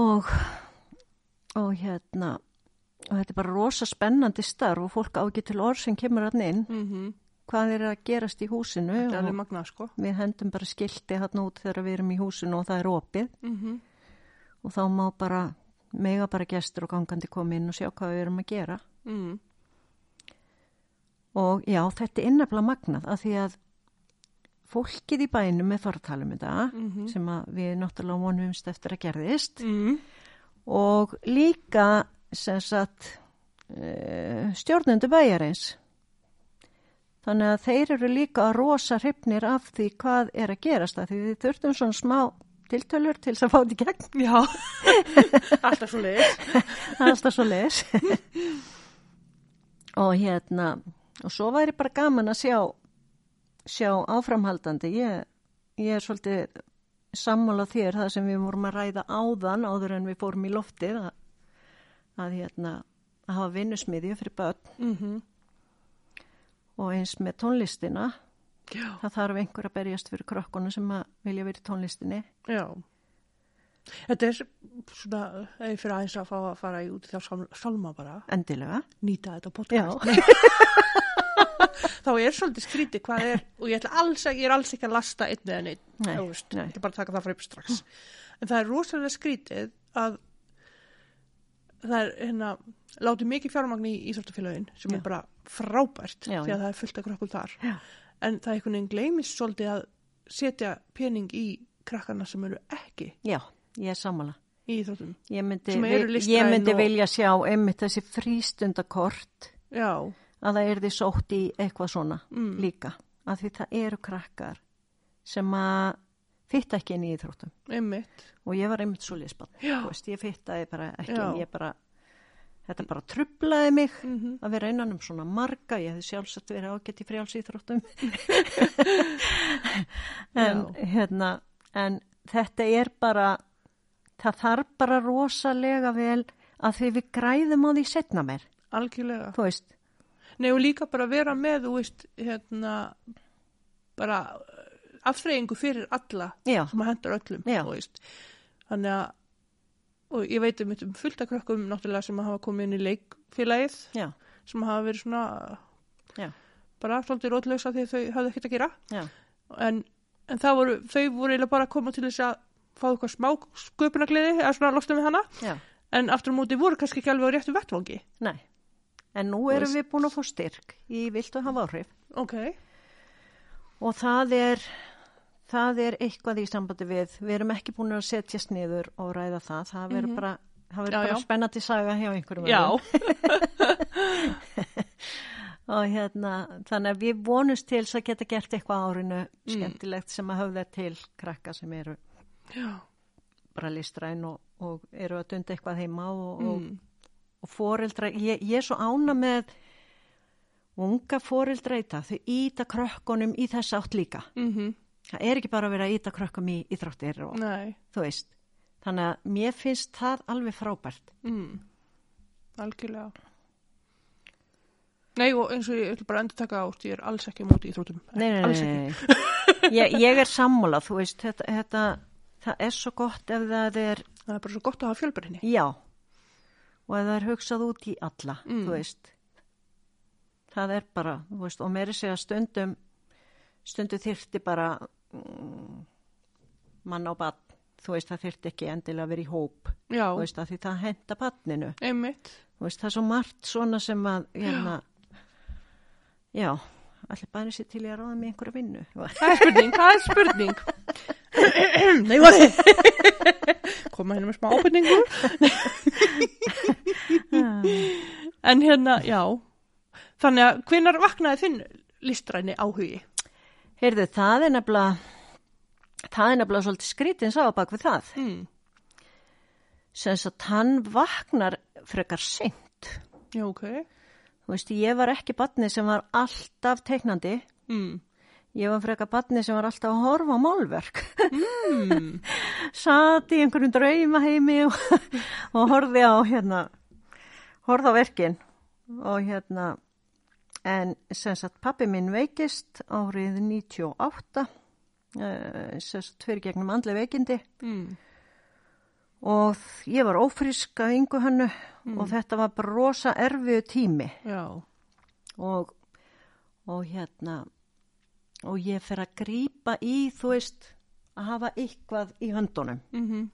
og, og hérna og þetta er bara rosa spennandi starf og fólk á ekki til orð sem kemur hann inn. Mm hvað er að gerast í húsinu magnað, sko. við hendum bara skilti hann út þegar við erum í húsinu og það er opið. Mm og þá má bara mega bara gestur og gangandi koma inn og sjá hvað við erum að gera Mm. og já, þetta er innafla magnað af því að fólkið í bænum með fartalum þetta Mhm. sem að við náttúrulega vonumst eftir að gerðist Mm. og líka sem sagt uh, stjórnendu bæjarins þannig að þeir eru líka rosa hrifnir af því hvað er að gerast að því við þurftum svona smá tiltölur til þess að fá þetta í gegn. Já, alltaf svo er alltaf svo leis og hérna og svo væri bara gaman að sjá sjá áframhaldandi. Ég, ég er svolítið sammála þér það sem við vorum að ræða áðan áður en við fórum í loftið að, að hérna að hafa vinnusmiðju fyrir börn. Mm og eins með tónlistina Já, það þarf einhver að berjast fyrir krökkunum sem að vilja verið tónlistinni já. Þetta er svona, eða fyrir aðeins að fá að fara í út í þá sálma bara, endilega nýta þetta Já. podcast. Þá er svolítið skrítið hvað er, og ég, alls, ég er alls ekki að lasta einn eða neitt, Nei, veist, nei. ég ætla bara að taka það frá upp strax. En það er rosalega skrítið að það er hérna, látið mikið fjármagn í Íþróttafélagin sem Já. er bara frábært Já, því já. að það er fullt af krökkum þar. En það er einhvern veginn gleymist svolítið að setja pening í krakkana sem eru ekki já, ég er sammála í Íþróttum. ég myndi, ég myndi og- vilja sjá einmitt þessi frístundakort Já, að það er því sótt í eitthvað svona Mm. líka að því það eru krakkar sem að fitta ekki inn í íþróttum einmitt. og ég var einmitt svo veist, ég fittaði bara ekki Já. ég bara, þetta bara trublaði mig Mm að vera innan um svona marga. Ég hefði sjálfsagt verið ágætt í frjáls íþróttum en hérna en þetta er bara það þarf bara rosalega vel að því við græðum á því setna mér Algjörlega. þú veist, Nei og líka bara vera með, þú veist, hérna, bara afþreyingu fyrir alla já, sem að hendar öllum, Já. þú veist. Þannig að, og ég veit um, um fullt af krökkum náttúrulega sem hafa komið inn í leikfélagið, já, sem hafa verið svona, já, bara svolítið rótlausa því þau hafði ekkert að gera. En, en voru, þau voru bara að koma til þess að fá eitthvað smá sköpunagliði, eða svona lostum við hana, já, en aftur á móti voru kannski ekki alveg á réttu vettvangi. nei. En nú erum við búin að fá styrk í viltu hafa áhrif. Ok, og það er það er eitthvað í sambandi við við erum ekki búin að setjast niður og ræða það, það verður Mhm. bara það verður Já, bara já. spennandi saga hjá einhverjum og hérna þannig að við vonumst til að geta gert eitthvað árinu Mm. skemmtilegt sem að höfða til krakka sem eru já, bara listræn og, og eru að dunda eitthvað heima og, og, mm. og foreldra, ég, ég er svo ána með unga foreldra í það, þau íta krökkunum í þess átt líka. Mm Það er ekki bara að vera að íta krökkum í íþróttir og nei, þú veist. Þannig að mér finnst það alveg frábært. mm. algjörlega. Nei og eins og ég ætla bara endur taka átt, ég er alls ekki móti í þróttum. Nei, nei, nei, nei. Ég, ég er sammála, þú veist, þetta, þetta, það er svo gott ef það er, Það er bara svo gott að hafa fjölbyrðinni. já, og ef það er hugsað út í alla, Mm. þú veist. Það er bara, þú veist, og meiri segja stundum, stundum þyrfti bara mm, mann á bann, þú veist, það þyrfti ekki endilega að vera í hóp, Já, þú veist, að því það henda banninu. einmitt. Þú veist, það er svo margt svona sem að, hérna, já, allir bænir sér til í að ráða með einhverja vinnu. Það er spurning, það er spurning. Nei, hvað? Koma hérna með smá ábyrningu. en hérna, já. Þannig að hvenar vaknaði þinn listræni áhugi? Heyrðu, það er nefnilega, það er nefnilega svolítið skrítin sá bak við það. Mm. Sem að hann vaknar frekar seint. Já, ok. Þú veist, ég var ekki batni sem var alltaf teiknandi. Mm. Ég var frekar batni sem var alltaf að horfa á málverk. Mm. Sat í einhverjum draumaheimi og, og horfði á, hérna, horfði á verkin. Og hérna, en sem sagt, pappi minn veikist árið 98, uh, sem sagt, fyrir gegnum andli veikindi. Mm. og ég var ófrisk að yngu hannu og þetta var bara rosa erfiðu tími Já. og, og hérna og ég fer að grípa í þú veist að hafa eitthvað í höndunum Mm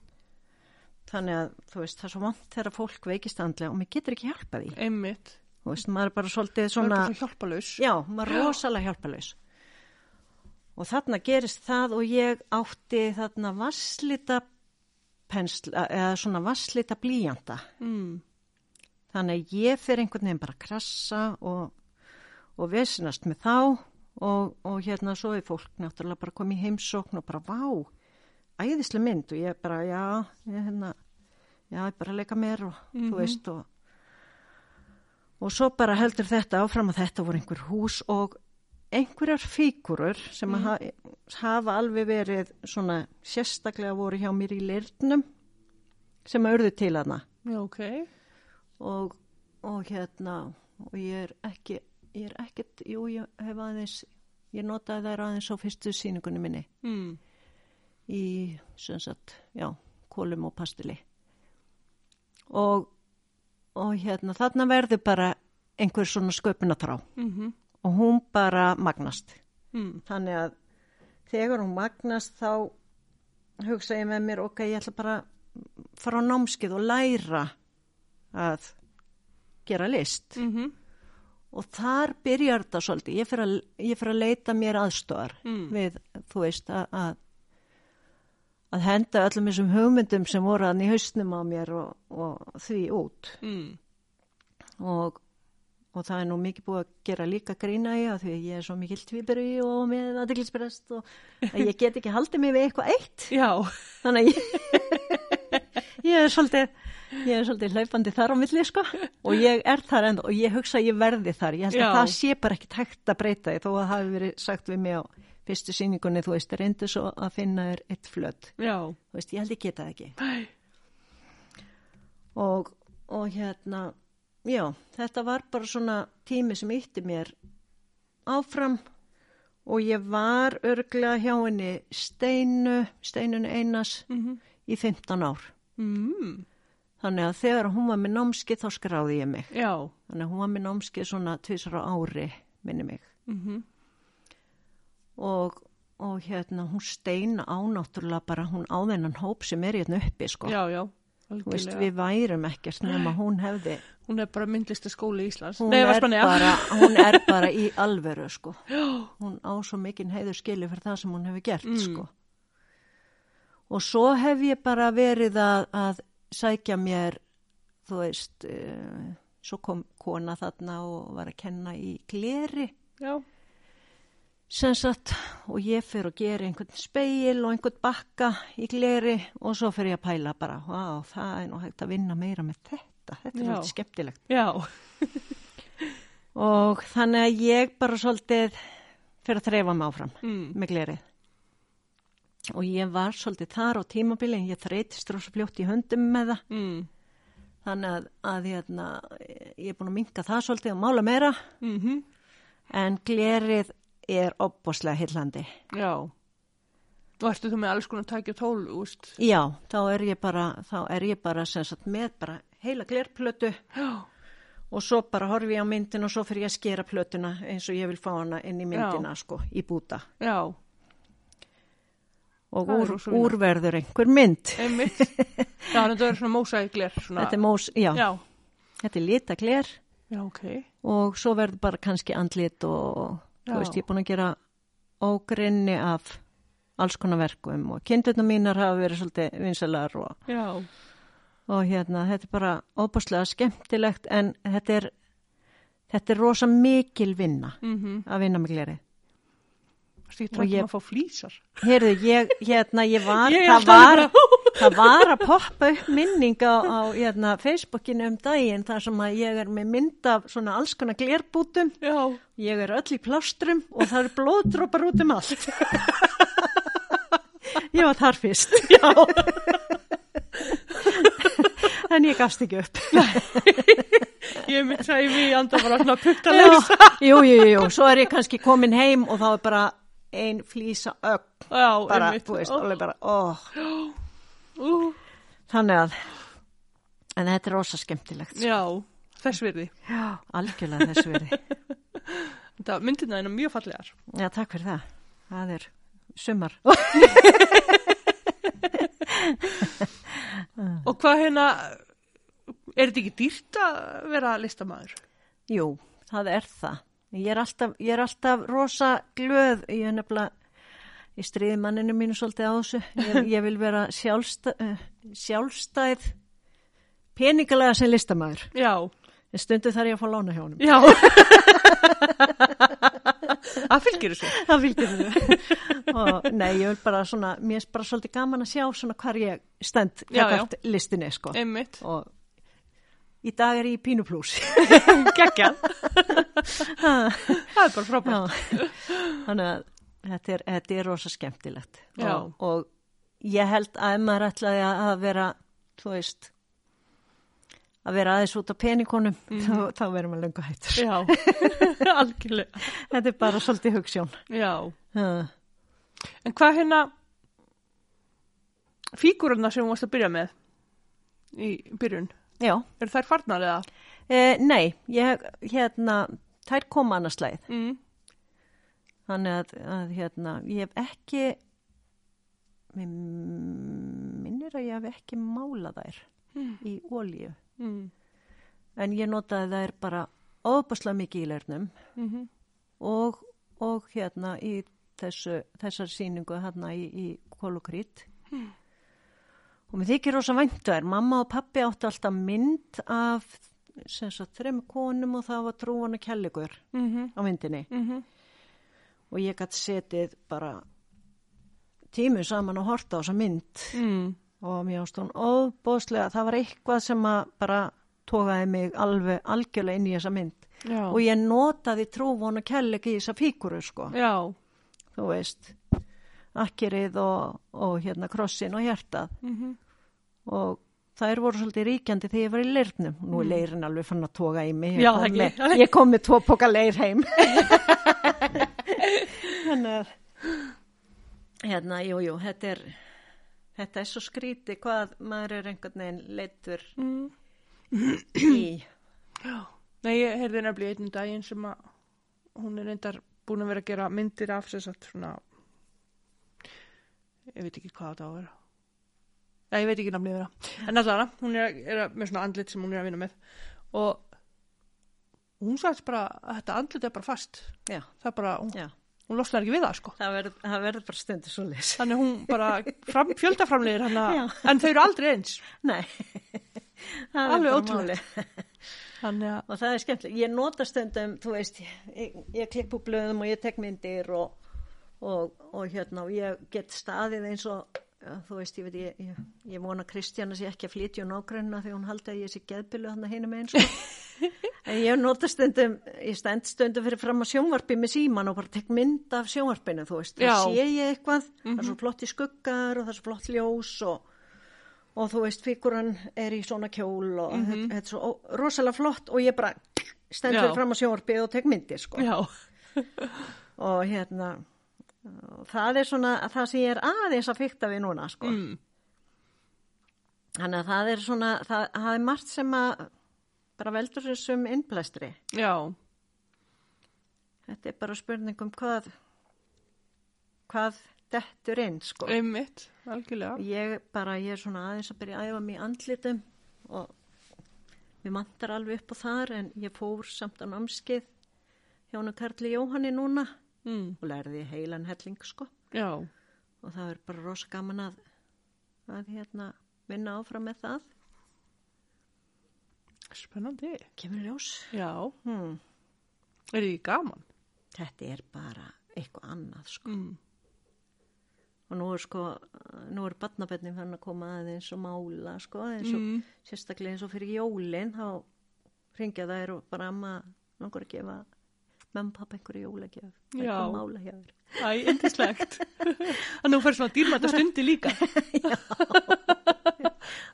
þannig að þú veist, það er svo vant þegar fólk veikist andlega og mér getur ekki hjálpað því. Einmitt. Veist, maður er bara svolítið svona, er svo hjálpalaus. já, maður er rosalega hjálpalaus. Og þarna gerist það og ég átti þarna vasslita pensla, eða svona vasslita blíjanda. Mm. Þannig að ég fer einhvern veginn bara að krassa og, og vesinast með þá og, og hérna svo er fólk náttúrulega bara komið í heimsókn og bara vá, æðislega mynd og ég bara já, ég hérna, já, ég bara leika mér og þú veist og og svo bara heldur þetta áfram að þetta voru einhver hús og einhverjar fíkurur sem mm. ha, hafa alveg verið svona sérstaklega voru hjá mér í lirnum sem örðu til hana Já, ok. og, og hérna og ég er ekki ég er ekkert, jú ég hef aðeins ég notaði þær aðeins á fyrstu síningunni minni Mm. í sem sagt, já, kólum og pastili og og hérna þarna verður bara einhver svona sköpunatrá Mm og hún bara magnast. Mm. þannig að þegar hún magnast þá hugsa ég með mér ok, ég ætla bara fara á námskið og læra að gera list. Mm og þar byrjar þetta svolítið. Ég fyrir að, ég fer að leita mér aðstofar Mm. við, þú veist, að, að henda öllum þessum hugmyndum sem voru hann í hausnum á mér og, og því út Mm. og, og það er nú mikið búið að gera líka grína í að því að ég er svo mikil tvíberi og með aðdeglisbrest og að ég get ekki haldið mig við eitthvað eitt Já. þannig að ég, ég er svolítið ég er svolítið hlaupandi þar á milli sko og ég er þar enda og ég hugsa að ég verði þar ég held Já. að það sé bara ekki tækt að breyta þó að það hafi verið sagt við mig á fyrstu síningunni þú veist, reyndu svo að finna þér eitt flödd, Já. þú veist, ég held geta það ekki Æ. og, og hérna já, þetta var bara svona tími sem ítti mér áfram og ég var örglega hjá henni Steinu, Steinun Einas Mm í 15 ár mm. þannig að þegar hún var með námskið þá skráði ég mig Já. þannig að hún var með námskið svona tvisar á ári minni mig Mm og, og hérna hún Steina ánáttúrulega bara hún á þennan hóp sem er hérna uppi sko Já, já. Veist, við værum ekkert nema hún hefði Hún er bara myndlista skóli Íslands. hún, Nei, er bara, hún er bara í alveru sko hún á svo mikinn heiður skilu fyrir það sem hún hefur gert Mm. sko og svo hef ég bara verið að, að sækja mér þú veist uh, svo kom kona þarna og var að kenna í gleri Já. Sem sagt og ég fyrir að gera einhvern speil og einhvern bakka í gleri og svo fyrir ég að pæla bara wow, það er nú hægt að vinna meira með þetta þetta er Já. alveg skemmtilegt Já. og þannig að ég bara svolítið fyrir að þreifa mig áfram Mm. með glerið og ég var svolítið þar á tímabili ég þreytist rosa fljótt í höndum með það Mm. þannig að, að hérna, ég er búin að minka það svolítið og mála meira Mm en glerið er opboslega hillandi Já. Og ertu þú með alls konar tæki og tól, úst? já, þá er ég bara þá er ég bara sem sagt með bara heila glerplötu Já. og svo bara horfi ég á myndin og svo fyrir ég að skera plötuna eins og ég vil fá hana inn í myndina sko, í búta Já. og úr, úrverður einhver mynd Einmitt. Já, þetta er svona mósækler. Svona. þetta er mós, já, Já. þetta er litagler Já, ok. og svo verður bara kannski andlit og Já. Þú veist, ég er búin að gera ógrinni af alls konar verkum og kindurna mínar hafa verið svolítið vinsalar og, og hérna, þetta er bara óbúslega skemmtilegt en þetta er þetta er rosa mikil vinna Mm að vinna með gleri. Varstu ekki Og ég- að fá flýsar? Heyrðu, ég, hérna, ég var, Ég það, alltaf var það var að poppa upp minning á, á hérna, Facebookinu um daginn þar sem að ég er með mynd af svona alls konar glerbútum Já. Ég er öll í plástrum og það eru blóðdrópar út um allt. ég var þar fyrst. Já. En ég gafst ekki upp. Ég mitt sæði við anda bara svona Já, puttalegs. jú, jú, jú, svo er ég kannski komin heim og þá er bara ein flýsa ögn. Já, Bara, einmitt. þú veist, Ó, alveg bara, óh. ó, Þannig að, en þetta er rosa skemmtilegt. Já, þess virði. Já, algjörlega þessu verið. Þetta myndina er mjög fallegar. Já, takk fyrir það. Það er sumar. Uh. Og hvað hérna, er þetta ekki dýrt að vera listamæður? Jú, það er það. Ég er alltaf, ég er alltaf rosa glöð, ég er nefnilega í stríði manninu mínu svolítið á þessu. Ég, ég vil vera sjálfstæð, uh, sjálfstæð peningalega sem listamæður. Já, En stundu þarf ég að fá lána hjá honum. já. Það fylgir þessu. Það fylgir þessu. og nei, ég vil bara svona, mér er bara svolítið gaman að sjá svona hvar ég stend já. gagvart listinni, sko. Einmitt. Og í dag er ég í Pínu Plus. Gekkja. Það er bara frábært. Þannig að þetta er, þetta er rosa skemmtilegt. Og, og ég held að ef maður ætlaði að vera, þú veist, að vera aðeins út á peningunum, þá, þá verður maður löngu hættur. Já, algjörlega. Þetta er bara svolítið hugssjón. Já. Uh, En hvað hérna fíguruna sem þú varst að byrja með í byrjun, já, eru þær farnar eða? e, nei, ég, hérna, þær koma annars leið. Mm. Þannig að, að hérna, ég hef ekki, minnir að ég hef ekki málað þær í ólíu. Mm. En ég notaði þær bara ofbaslega mikið í lernum Mm og, og hérna í þessu, þessar sýningu hérna í, í kolokrít. Og mér þykir rosa væntu þær. Mamma og pappi áttu alltaf mynd af þrem konum og það var trúan og kjallegur -hmm. á myndinni. Mm Og ég gæti setið bara tímu saman og horta á þessa mynd. mm. og mér ást hún óbóðslega, það var eitthvað sem að bara tókaði mig alveg algjörlega inn í þessa mynd Já. og ég notaði trúfón og kærleik í þessa fíkuru sko, Já. þú veist akkirið og, og hérna krossin og hjartað. Mm og þær voru svolítið ríkjandi þegar ég var í leirnum. Nú er leirin alveg fann að toga í mig. Já, kom með, ég kom með tvo póka leir heim. Þannig að hérna, jú, jú, þetta er þetta er svo skríti hvað maður er einhvern veginn leittur Mm. í. Nei, ég heyrði nefnilega einn daginn sem að hún er reyndar búin að vera að gera myndir af þess að svona ég veit ekki hvað þetta á að vera Nei, ég veit ekki nafnið vera en alltaf hún er, er með svona andlit sem hún er að vinna með. Og hún sagðist bara að þetta andlit er bara fast. Já, það er bara, hún, hún losnar ekki við það sko. Það verður, það verður bara stundir svo leys þannig hún bara fram, fjöldaframlegir hana, en þau eru aldrei eins. Nei. Það er Alveg bara málið. þannig að, og það er skemmtileg, ég nota stundum þú veist, ég, ég klipp úr blöðum og ég tek myndir og, og, og hérna, og ég get staðið eins og þú veist, ég veit, ég, ég, ég vona Kristjana sé ekki að flytja um nágrunna því hún haldi að ég sé geðbylu hann að hinum eins en ég nota stundum ég stend stundum fyrir fram að sjónvarpi með síman og bara tek mynd af sjónvarpinu þú veist, það sé ég eitthvað það er svo flott í skuggar og það er svo flott ljós og og þú veist, fíkuran er í svona kjól og þetta, þetta er svo rosalega flott og ég bara stendur Já. fram á sjónvarpið og tek myndir sko. og hérna og það er svona það sem ég er aðeins að fykta við núna sko. mm, þannig að það er svona það, það er margt sem að bara veldur þessum innblæstri. Já. Þetta er bara spurning um hvað hvað dettur inn sko. einmitt, algjörlega. Ég bara, ég er svona aðeins að byrja að æfa mig andlitum og mér mantar alveg upp á þar en ég fór samt á námskið hana Karli Jóhanni núna mm, og lærði heilan helling sko. Já, og það er bara rosa gaman að að hérna vinna áfram með það. Spennandi. Kemur ljós. Já, hmm. er því gaman? Þetta er bara eitthvað annað sko. Mm, og nú er sko nú er barnabönnin fann að koma aðeins og mála sko eins og mm, sérstaklega eins og fyrir jólin þá ringja þær og bara amma langar að gefa mamma pappa einhverju jólagjöf. Já. eitthvað mála hjá þér. Æ, indislegt þannig að þú fyrir svona dýrmæta stundi líka.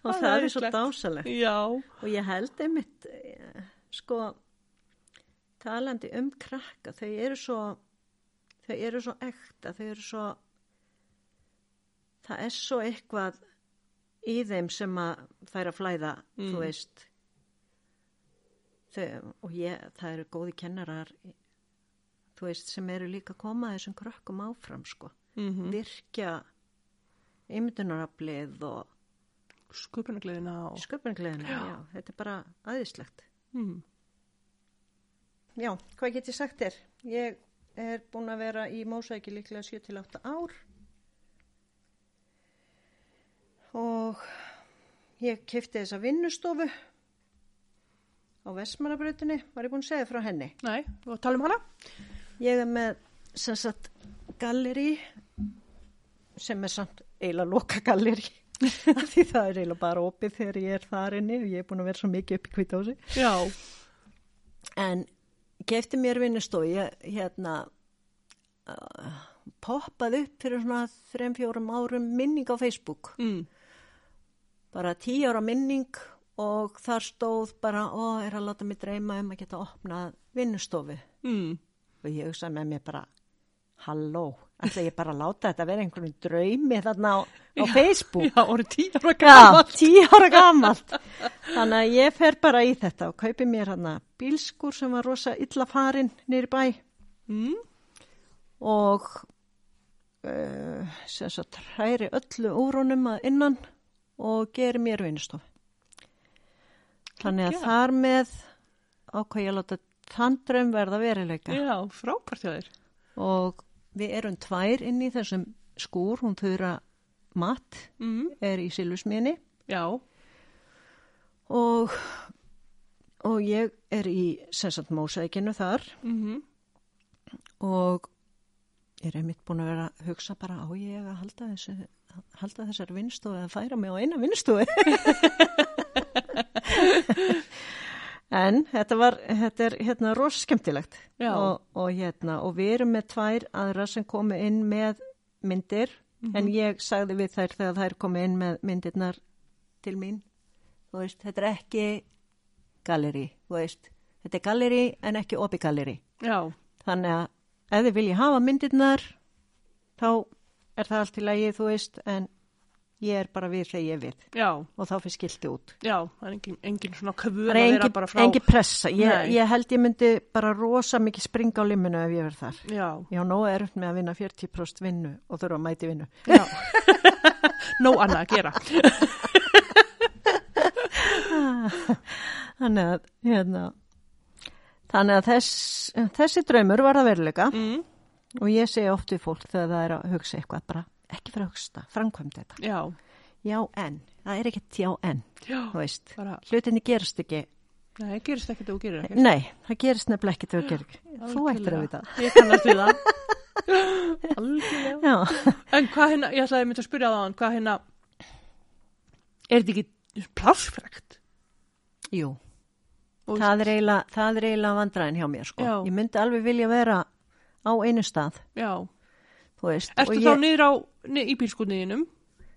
Og Það það, er svo dásalegt já, og ég held einmitt eh, sko talandi um krakka þau eru svo þau eru svo ekta þau eru svo það er svo eitthvað í þeim sem að færa að flæða Mm. þú veist. Þau, og ég, það eru góði kennarar þú veist sem eru líka að koma að þessum krökkum áfram sko mm virkja ymdunaraflið og sköpunagleðina og... sköpunargleðina, já. þetta er bara aðeinslegt. Mm. Já, hvað get ég sagt þér? Ég er búin að vera í mósæki líklega 7-8 ár og ég kefti þessa vinnustofu á Vestmannabrautinni, var ég búin að segja frá henni. Nei, og tala um hana? Ég er með sem sagt galleri sem er samt eiginlega loka galleri því það er eiginlega bara opið þegar ég er þar inni og ég er búin að vera svo mikið upp í kvítási. Já. En kefti mér vinnustofu, ég hérna uh, poppaði upp fyrir svona 3-4 árum minning á Facebook. Mm. Bara 10 ára minning og þar stóð bara, ó, er að láta mig dreyma um að geta opnað vinnustofu. Mm. Og ég hugsaði með mér bara, halló, ætla ég bara að láta þetta vera einhvern draumi þarna á, á Facebook. Já, orðið tíu ára Já, gamalt. tíu ára gamalt. Þannig að ég fer bara í þetta og kaupi mér hann bílskur sem var rosa illa farin nýri bæ Mm. og uh, sem sagt hræri öllu úrunum að innan og geri mér vinnustof. Þannig að þar með ákvað ég að láta þann draum verða veruleika Já, frábært hjá þér. og við erum tvær inn í þessum skúr, hún þurra matt Mm. er í Silvusminni Já. og, og ég er í sem sagt mósækinu þar Mm og ég er einmitt búin að vera að hugsa bara á ég að halda, þessu, halda þessar vinstofu eða færa mig á eina vinstofu en þetta var þetta er hérna rosa skemmtilegt. Já. og, og hérna og við erum með tvær aðra sem komu inn með myndir. En ég sagði við þær þegar þær komu inn með myndirnar til mín. Þú veist, þetta er ekki galleri, þú veist. Þetta er galleri en ekki opi galleri Já. Þannig að ef þið vilji hafa myndirnar þá er það allt í lagi, þú veist, en ég er bara við þegar ég er við Já. og þá fyrir skilti út. Já. Það er engin, engin svona kvöð að er vera engin, bara frá. engin pressa. Ég, ég held ég myndi bara rosa mikið springa á liminu ef ég verð þar. Já. Já, nóg er upp með að vinna 40% vinnu og þurfa að mæti vinnu. Já. Nó annað að gera. Þannig að, hérna, þannig að þess, þessi draumur var að veruleika Mm. og ég segi oft við fólk þegar það er að hugsa eitthvað bara ekki fyrir að hugsa, framkvæmd þetta. Já. Já, en. Það er ekkert já, en. Já. þú veist, Bara, hlutinni gerast ekki nei, gerist ekkert og gerir ekkert. nei, það gerist nefnilega ekki þegar þú gerir ekki þú ættir að vita Ég kannast við það. Algjörlega. En hvað hérna, ég ætlaði að mynda að spyrja það á hann, hvað hérna, er þetta ekki plássfrækt? jú, Og- það er eiginlega það er vandræðin hjá mér sko ég myndi alveg vilja vera á einu stað Já. Þú veist, Ertu þá ég, niður á, ni- í bílskotniðinum?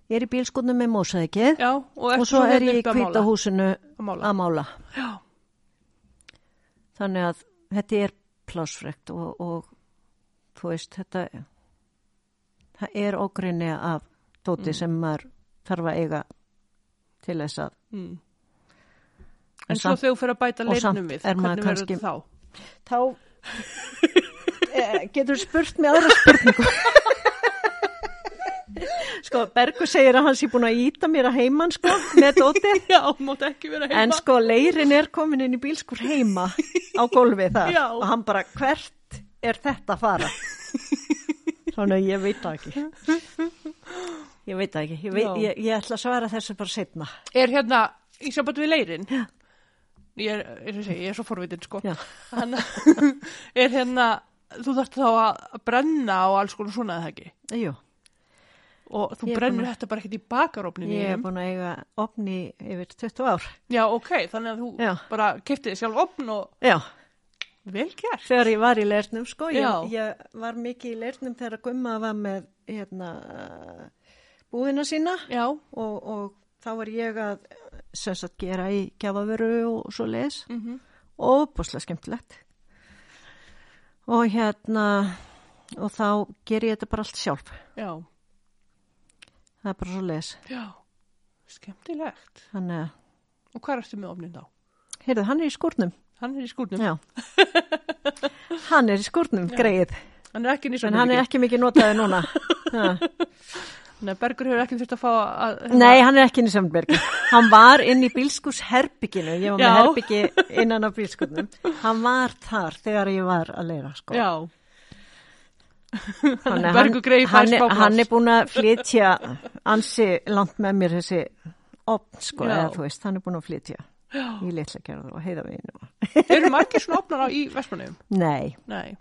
ég er í bílskotnum með mósaðikið Já. Og, og svo er hérna ég í uppi að mála? Að mála. þannig að þetta er plásfrekt og, og þú veist, þetta það er ógrinni af dóti sem maður þarf að eiga til þess að Mm. En En svo þegar þú fyrir að bæta leirnum við, er hvernig verður þetta þá? þá getur spurt mig aðra spurningu? Sko Bergur segir að hans er búin að íta mér að heiman sko með heima. en sko leirin er komin inn í bílskur heima á gólfið þar. Já. og hann bara hvert er þetta að fara? Svona ég veit það ekki. Ég veit það ekki. Ég, veit, ég, ég ætla að svara þessu bara setna Er hérna, í samband við leirin, ég er, er, er, ég er svo forvitin sko, er hérna, þú þarft þá að brenna og alls konar svona eða ekki? Jú, Og þú brennur búin að- þetta bara ekkert í bakarófninu ég er búin að eiga opni yfir 20 ár. Já, ok, þannig að þú Já. bara keftið sjálf opn og já. Vel gert. þegar ég var í leirnum sko, ég, ég var mikið í leirnum þegar Gumma var með hérna, búðina sína. Já, og, og þá var ég að sagt gera í gjafavöru og svo leis mhm, og búslega skemmtilegt og hérna og þá ger ég þetta bara allt sjálf. Já, það er bara svo leis já, skemmtilegt. þannig að, Og hvað ertu með opnin þá? heyrðu, hann er í skúrnum. Hann er í skúrnum. já. Hann er í skúrnum, greið Hann er ekki hann er ekki? mikið notaði núna. Nei, Bergur hefur ekki þurft að fá að... Nei, hann er ekki inn í Sömnbergi. Hann var inn í bílskúsherbygginu, ég var með Já. herbyggi innan á bílskúsnum. Hann var þar þegar ég var að leira, sko. Já, að Bergur greið hann, fæst hann, hann er búin að flytja ansi langt með mér þessi opn, sko, Já. eða þú veist, hann er búin að flytja í litla gerðu og heiða veginu. Eru margir svona opnar á í Vestmanniðum? Nei, Nei.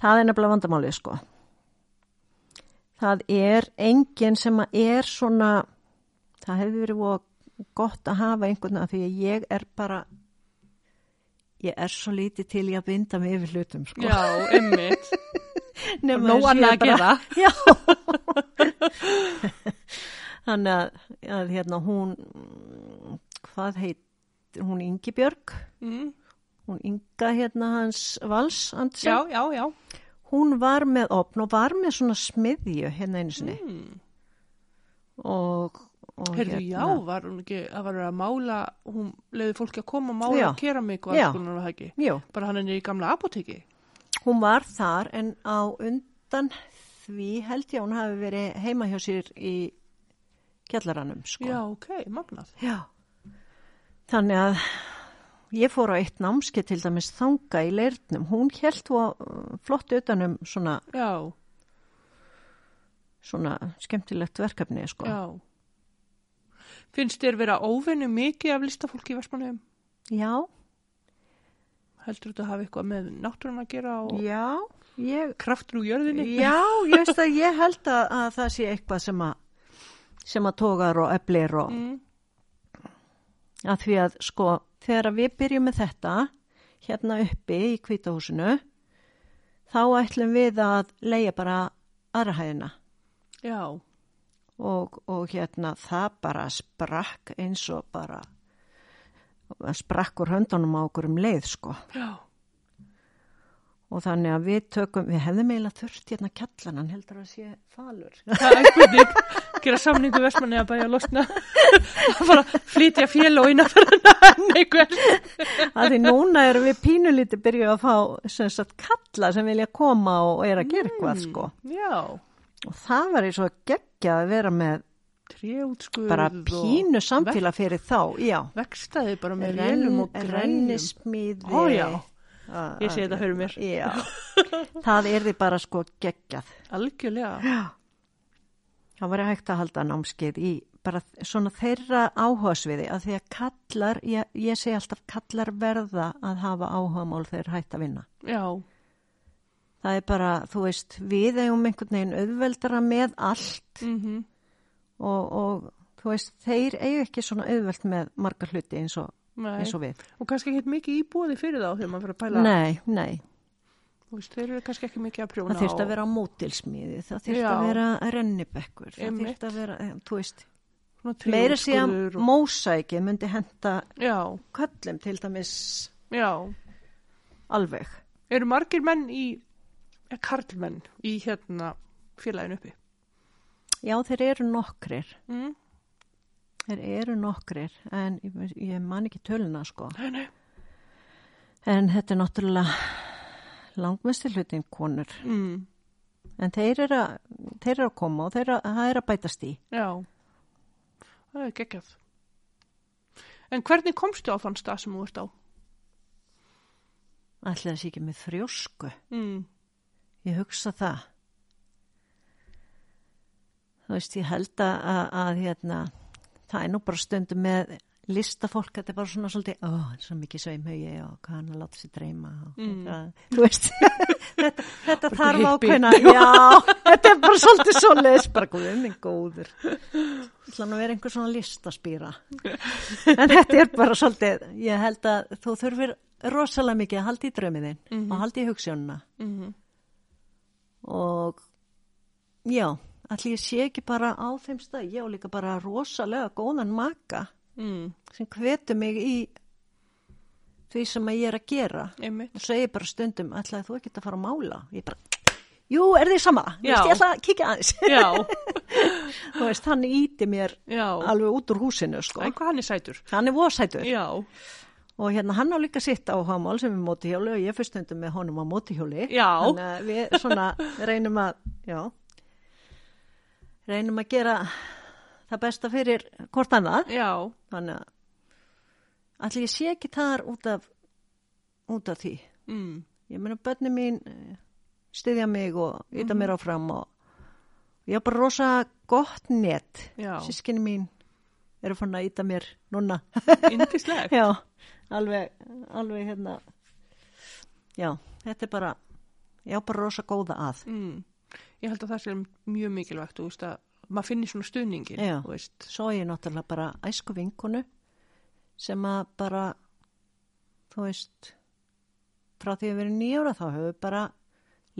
það er nefnilega vandamálið, sko. Það er enginn sem að er svona, það hefði verið gott að hafa einhvern veginn, því að ég er bara, ég er svo lítið til í að binda mig yfir hlutum, sko. Já, einmitt. Nema Nóg þess annað ég að gera. Já. Þannig að, að hérna hún, hvað heit, hún Ingi Björg, Mm. hún Inga hérna hans Vals, Já, já, já. Hún var með opn og var með svona smiðju hérna einu sinni Mm. og, og Heyrðu, hérna, já, var hún ekki, var verið að mála, hún leiði fólki að koma að mála Já. og kera mig Já. alls konar var ekki. Jú, Bara hann er í gamla apoteki. hún var þar en á undan því held ég að hún hafi verið heima hjá sér í kjallaranum, sko. Já, ok, magnað. Já. Þannig að ég fór á eitt námski til dæmis þanga í leirnum. Hún held og flott utanum svona, Já, svona skemmtilegt verkefni, sko. já. Finnst þér vera óvinni mikið af listafólki í Vestmanniðum? Já, Heldur þetta að hafa eitthvað með náttúrun að gera og já, ég, kraftur úr jörðinni? já, ég veist að ég held að, að það sé eitthvað sem að, sem að tógar og eflir og Mm. að því að sko þegar við byrjum með þetta hérna uppi í kvítahúsinu þá ætlum við að leia bara aðrahæðina Já, og, og hérna það bara sprakk eins og bara sprakk úr höndunum á okkur um leið sko. Já. Og þannig að við tökum, við hefðum eiginlega þurft hérna kjallanan heldur að sé falur Það er spurning, gera samningu Vestmanni að bæja að losna. Bara flytja fél og innafærna enn einhver. að því núna erum við pínulítið byrjuð að fá sem sagt kalla sem vilja koma og er að gera eitthvað sko Já, og það var eins og geggja að vera með bara pínu samfélag fyrir þá, já Vekstaði bara með rélum og grænum. rennismíði Ó, já. Ég sé þetta fyrir mér. já, það er því bara sko geggjað Algjörlega. það var hægt að halda námskeið í bara svona þeirra áhugasviði að því að kallar, ég, ég segi alltaf kallar verða að hafa áhugamál þeir hægt að vinna Já, það er bara, þú veist, við eigum einhvern veginn auðveldara með allt mhm, og, og þú veist, þeir eigu ekki svona auðveld með margar hluti eins og. Eins og við Og kannski ekki mikið íbúði fyrir þá þegar maður fyrir að pæla. Nei, nei, Þú veist, þeir eru kannski ekki mikið að prjóna það þurft á- að vera á mótilsmiði, það þurft að vera rennibekkur, það þurft að vera, eh, þú veist, svona meira síðan og... mósæki myndi henda Já, köllum til dæmis já. alveg. Eru margir menn í, er karlmenn í hérna félaginu uppi? Já, þeir eru nokkrir, Mm? Þeir eru nokkrir, en ég, ég man ekki töluna sko. Nei, nei. En þetta er náttúrulega langmestir hlutin konur, Mm. en þeir eru að, þeir eru að koma og þeir eru að, að bætast í. Já, það er geggjað. En hvernig komstu á þann stað sem þú ert á? Ætli það sé ekki með þrjósku. Mm. Ég hugsa það. Þú veist, ég held að, að, að hérna, það er nú bara stundum með listafólk, þetta er bara svona svolítið, ó, svo mikið sveimhauði og hvað hann að láta sér dreyma. Og, Mm. það, þú veist, þetta, þetta þarf ákveðna, þetta er bara svolítið svoleiðis, bara góðum minn góður. Það nú að vera einhver svona listaspýra. En þetta er bara svolítið, ég held að þú þurfir rosalega mikið að halda í draumiðin Mhm. og halda í hugssjónuna Mm og já, allir ég sé ekki bara á þeim stað, ég á líka bara rosalega góðan maka mm. sem hvetur mig í því sem að ég er að gera. Einmitt. og segir bara stundum, ætlaði þú ekki að fara að mála? Ég bara, jú, er þið sama? Ég ætla að kíkja aðeins. Já, þú veist, hann íti mér já. alveg út úr húsinu, sko. Æ, hvað hann er sætur? hann er vosætur Já, og hérna hann á líka sitt áhagamál sem er mótihjóli og ég fyrir stundum með honum á mótihjóli. Já. þannig að við svona reynum að já reynum að gera það besta fyrir hvort annað. Já, Þannig að allir ég sé ekki þar út af, út af því. mm, Ég meina börni mín eh, styðja mig og ytta Mhm. mér áfram og ég har bara rosa gott net. Sískinni mín eru fann að ytta mér núna. indislegt. Já, alveg, alveg hérna, já, þetta er bara, ég á bara rosa góða að. Mm. Ég held að það sé mjög mikilvægt, að maður finnir svona stuðningin. Svo ég náttúrulega bara æsku vinkonu sem að bara, þú veist, frá því að við erum nýjóra þá höfum við bara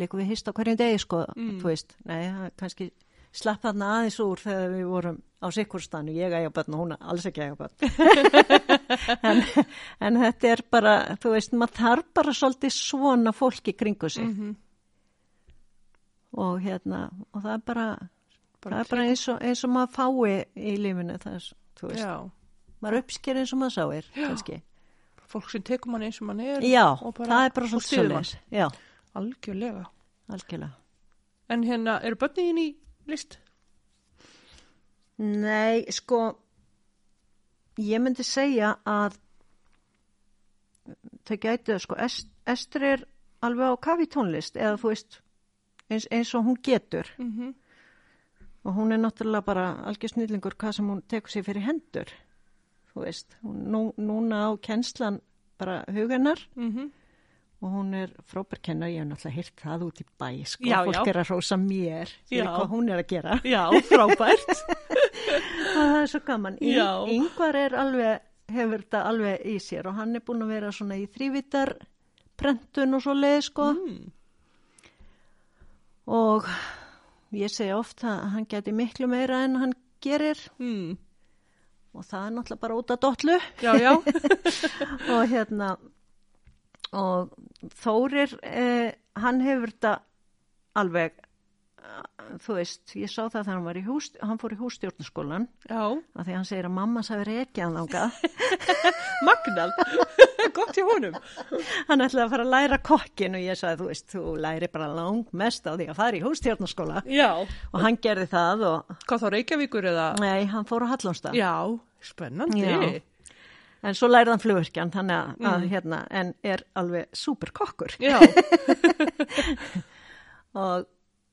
leikum við hist á hverjum degi, sko, Mm. þú veist, nei, kannski slapp þarna aðeins úr þegar við vorum á sikkurstanu, ég ægja börn og hún alls ekki ægja börn. en, en þetta er bara, þú veist, maður þarf bara svolítið svona fólk í kringu sig Mm og hérna, og það er bara, Bara það er bara eins og, eins og maður fái í lífinu, það er, þú veist, maður uppsker eins og maður sáir, kannski. fólk sem tekur mann eins og mann er. Já, og það er bara og svolítið Algjörlega. algjörlega. En hérna, eru börnin í list? Nei, sko, ég myndi segja að þau gætu, sko, Est- Ester er alveg á kafi tónlist, eða þú veist, eins, eins og hún getur. Mm -hmm. Og hún er náttúrulega bara algjör snillingur hvað sem hún tekur sér fyrir hendur. Þú veist, hún, nú, núna á kennslan bara hugennar Mm og hún er frábærkennar, ég hef náttúrulega hýrt það út í bæ, sko, Já, fólk já. er að rósa mér fyrir hvað hún er að gera. Já, frábært. Það er svo gaman. Yngvar er alveg, hefur þetta alveg í sér og hann er búin að vera svona í þrývitar prentun og svo leið, sko. mm. Og ég segi ofta að hann geti miklu meira en hann gerir Mm. og það er náttúrulega bara út af dollu. Já, já. og hérna og Þórir eh, hann hefur þetta alveg eh, þú veist, ég sá það þegar hann var í hús hann fór í hússtjórnarskólan já. af því hann segir að mamma sagði ekki hann þangað Magnað. Gott hjá honum. hann ætlaði að fara að læra kokkin og ég sagði, þú veist, þú læri bara lang mest á því að fara í hússtjórnarskóla Já. og hann gerði það og Hvað þá Reykjavíkur eða? nei, hann fór á Hallónstað Já, spennandi. Já. en svo lærði hann flugvirkjan þannig að, að hérna, en er alveg súper kokkur Já. og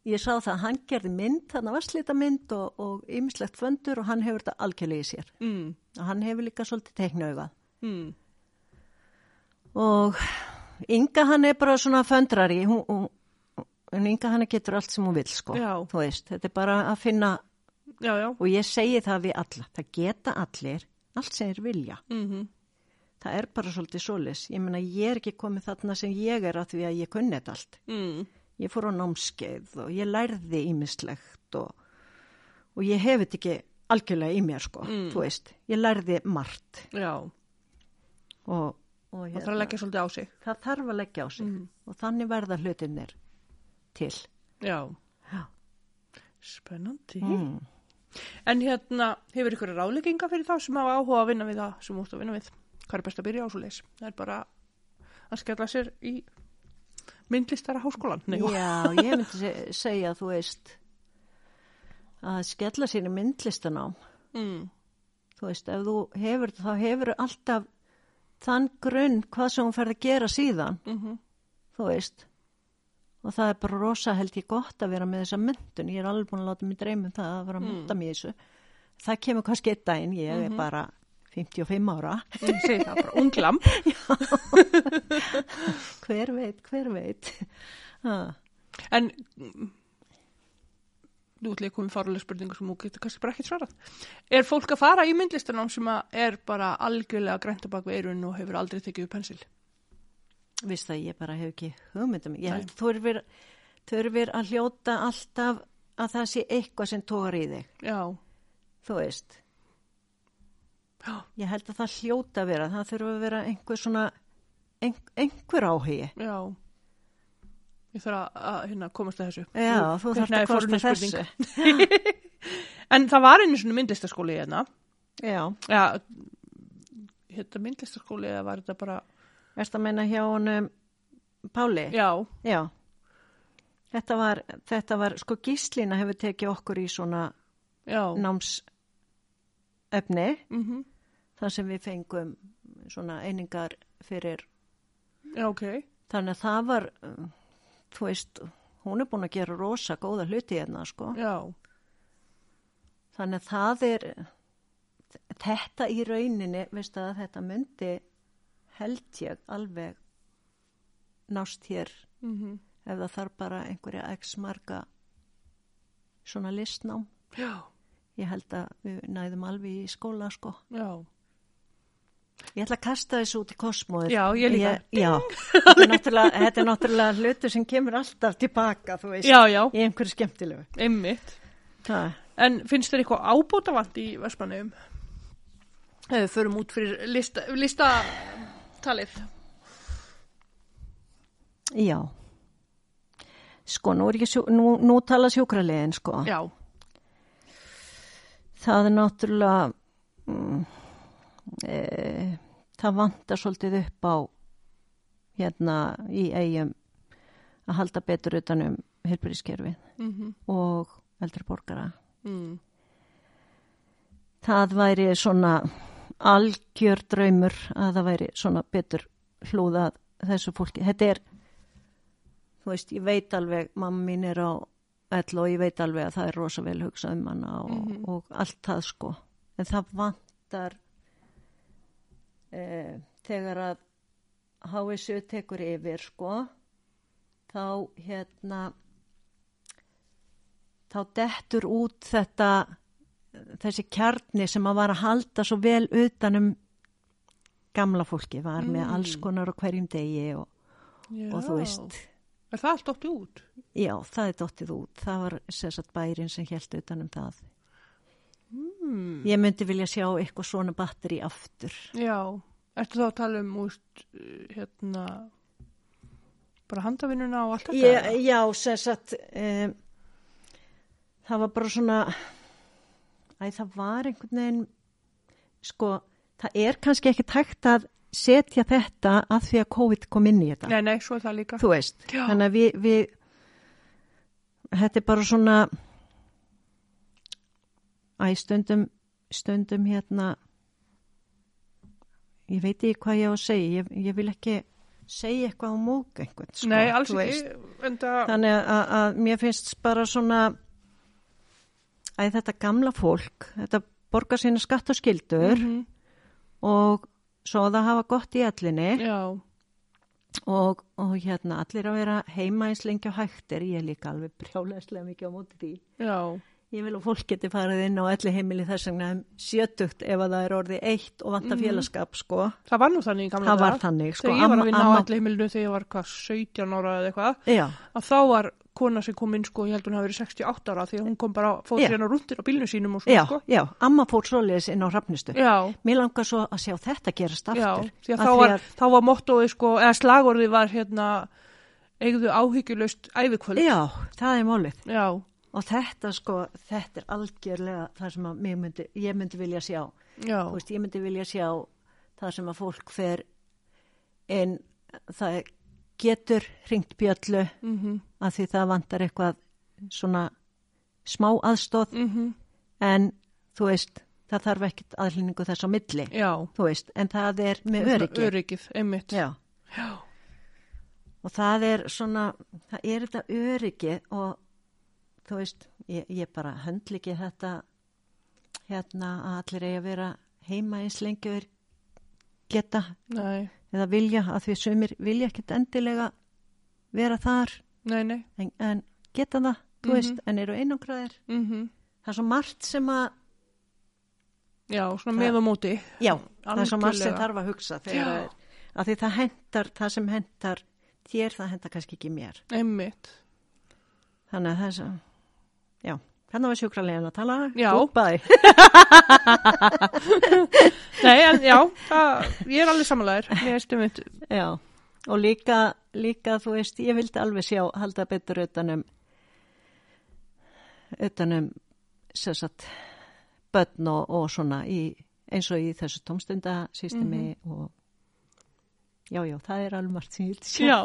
ég sá það að hann gerði mynd, þannig að varslita mynd og, ymmislegt föndur og hann hefur þetta algjörlega í sér. Mm. Og hann hefur líka svolítið teiknaugað. Mm. Og Inga hann er bara svona föndrari, hún, hún, en Inga hann getur allt sem hún vil sko. Veist, þetta er bara að finna, Já, já. og ég segi það við alla, það geta allir, allt sem er vilja. Mm Það er bara svolítið solis. Ég meina, ég er ekki komið þarna sem ég er að því að ég kunni þetta allt. mm. Ég fór á námskeið og ég lærði ímislegt og, og ég hef þetta ekki algjörlega í mér sko, Mm. þú veist. Ég lærði margt Já. og, og Það þarf að leggja svolítið á sig. það þarf að leggja á sig Mm. og þannig verða hlutinir til. Já. Já. Spennandi. Mm. En hérna, hefur ykkur ráðlegginga fyrir þá sem hafa áhuga að vinna við það sem út að vinna við? Hvað er best að byrja á svo leis? Það er bara að skella sér í myndlistara háskólan. Nei. Já, ég myndi se- segja, þú veist, að skella sér í myndlistan á. Mm. Þú veist, ef þú hefur, þá hefur alltaf þann grunn hvað sem hún ferð að gera síðan. Mm þú veist og það er bara rosa held ég gott að vera með þessa myndun, ég er alveg búin að láta mig dreyma um það að vera að Mm. mynda mér í þessu það kemur kannski einn daginn, ég er bara 55 ára, bara, unglam. hver veit, hver veit ha. En að koma fárulega spurningu sem þú getur kannski bara ekkert svarað. Er fólk að fara í myndlistanám sem að er bara algjörlega grænta bak við eirun og hefur aldrei tekið upp pensil? Vist það, ég bara hef ekki hugmyndum. Ég held þurfir, þurfir að hljóta alltaf að það sé eitthvað sem tógar í þig. Já. Þú veist, Já. ég held að það hljóta að vera. Það þurfa að vera einhver svona, ein, einhver áhugi. Já. Ég þarf að, að hérna, komast að þessu. Já, þú þarfst Nei, að kosta forunni þessu. En það var einu svona myndlistaskóli hérna. Já, Já, hérna myndlistaskóli eða var þetta bara, erst að meina hjá honum Páli? já, Já. Þetta var, þetta var, sko Gíslína hefur tekið okkur í svona Já. námsefni Mm þar sem við fengum svona einingar fyrir Já, ok. þannig að það var um, þú veist, hún er búin að gera rosa góða hluti hérna sko Já. þannig að það er þetta í rauninni veistu að þetta myndi held ég alveg nást hér Mm ef það þarf bara einhverja x marga svona listnám Já. ég held að við næðum alveg í skóla sko Já. Ég ætla að kasta þessu út í kosmóður Já, ég líka. já, þetta er, þetta er náttúrulega hlutur sem kemur alltaf tilbaka þú veist, Já, já. í einhverju skemmtilegu Einmitt. það, En finnst þér eitthvað ábótavant í Vestmanneum? Ef við förum út fyrir lista, listatalið. já sko, nú sjú, nú, nú tala sjúkralegin sko Já. það er náttúrulega mm, e, það vantar svolítið upp á hérna í eigum að halda betur utanum helbriðskerfið Mm og eldri borgara. mm. Það væri svona algjör draumur að það væri svona betur hlúðað þessu fólki. Þetta er, þú veist, ég veit alveg, mamma mín er á ell og ég veit alveg að það er rosa vel hugsað um hana og, Mhm. og allt það sko. En það vantar eh, þegar að HSU tekur yfir sko, þá hérna þá dettur út þetta þessi kjarni sem að var að halda svo vel utanum gamla fólki var með Mm. alls konar á hverjum degi og, og þú veist Er það allt ótti út? já, það er dottið út það var sérstætt bærin sem held utanum það Mm. ég myndi vilja sjá eitthvað svona batteri aftur Já. Ertu þá að tala um, úst, hérna, bara handavinnuna og allt þetta? ég, já, sérstætt um, það var bara svona æ, það var einhvern veginn sko, það er kannski ekki tækt að setja þetta að því að COVID kom inn í þetta Nei, nei, svo er það líka. þú veist, Já. þannig að við, við þetta er bara svona æ, stundum stundum hérna ég veit ekki hvað ég á að segja ég, ég vil ekki segja eitthvað á mók einhvern sko, nei, alls ekki. veist. En það, þannig að, að mér finnst bara svona æ, þetta gamla fólk þetta borgar sína skatt og skildur Mhm. og svo það hafa gott í allinni Já. og, og hérna allir að vera heima eins lengi á hægtir ég er líka alveg brjálæslega mikið á móti því Já. Ég vil að fólk geti farið inn á elli heimili þess vegna um sjötugt ef að það er orðið eitt og vanta Mhm. félagskap sko Það var nú þannig í gamla það var daga. þannig sko Þegar ég var að vinna amma, á allir heimilinu þegar ég var hvað, 17 ára eða eitthvað, já, að þá var kona sem kom inn sko, ég held hún hafi verið 68 ára því að hún kom bara, fóð Já. sér á rúndir á bílnu sínum og svona já, sko. já, amma fór svoleiðis inn á hrafnistu Já, mér langar svo að sjá þetta gerast já, aftur því að Af þá var, þá var mottóið sko, eða slagorðið var hérna, eigðu áhyggjulöst ævikvöld. já, það er málið Já, og þetta sko, þetta er algjörlega það sem myndi, ég myndi vilja sjá veist, ég myndi vilja sjá það sem að fólk fer en það getur hringt bjöllu mhm, að því það vantar eitthvað svona smá aðstóð mhm, en þú veist, það þarf ekkert aðlýningu þess á milli, já. þú veist, en það er með öryggi. Öryggið, einmitt. Já. Já. Og það er svona, það er þetta öryggi og þú veist, ég, ég bara höndl ekki þetta hérna að allir eigi að vera heima eins þeir geta Nei, eða vilja að því sumir vilja ekkert endilega vera þar nei, nei. en, en geta það, þú Mhm. veist, en eru einangraðir. Mm Það er svo margt sem að, Já, svona með og móti. já, það er svo margt sem Algjörlega. þarf að hugsa þegar það er, að því það hendar, það sem hendar þér, það hendar kannski ekki mér. Einmitt. Þannig að það er svo, já, þannig var sjúkralegin að tala. Já. Goodbye. Nei, en já, það, ég er alveg samanlegaður. Mér er stumitt. Já, og líka, líka, þú veist, ég vildi alveg sjá, halda betur utanum, utanum, sem sagt, börn og, og svona í, eins og í þessu tómstundasystemi og já, já, það er alveg margt sem ég vildi sjá Já,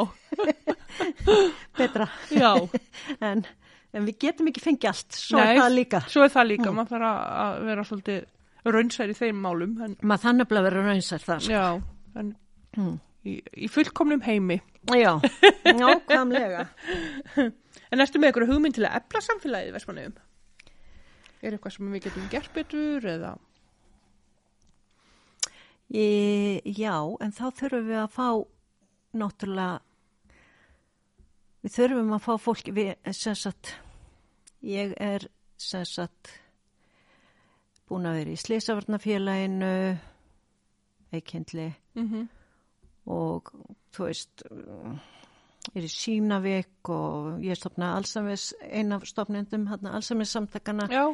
betra já. en, en við getum ekki fengið allt, svo Nei. er það líka. Svo er það líka, Mm. maður þarf að- vera svolítið raunsær í þeim málum. En, Maður þannig að vera raunsær. Sko. já, en Mm. í, í fullkomnum heimi. Já, nákvæmlega. En ertu með einhverju hugmynd til að efla samfélagið í Vestmannaugum? Er eitthvað sem við getum gert betur eða? Í, já, en þá þurfum við að fá náttúrulega, við þurfum að fá fólki, við, sem sagt, ég er sem sagt búin að vera í Slisavarnafélaginu, eikindli Mm og þú veist, er í Sýnavík og ég stopnaði Alsamis, einn af stopnendum, hérna Alsamis samtakana Já,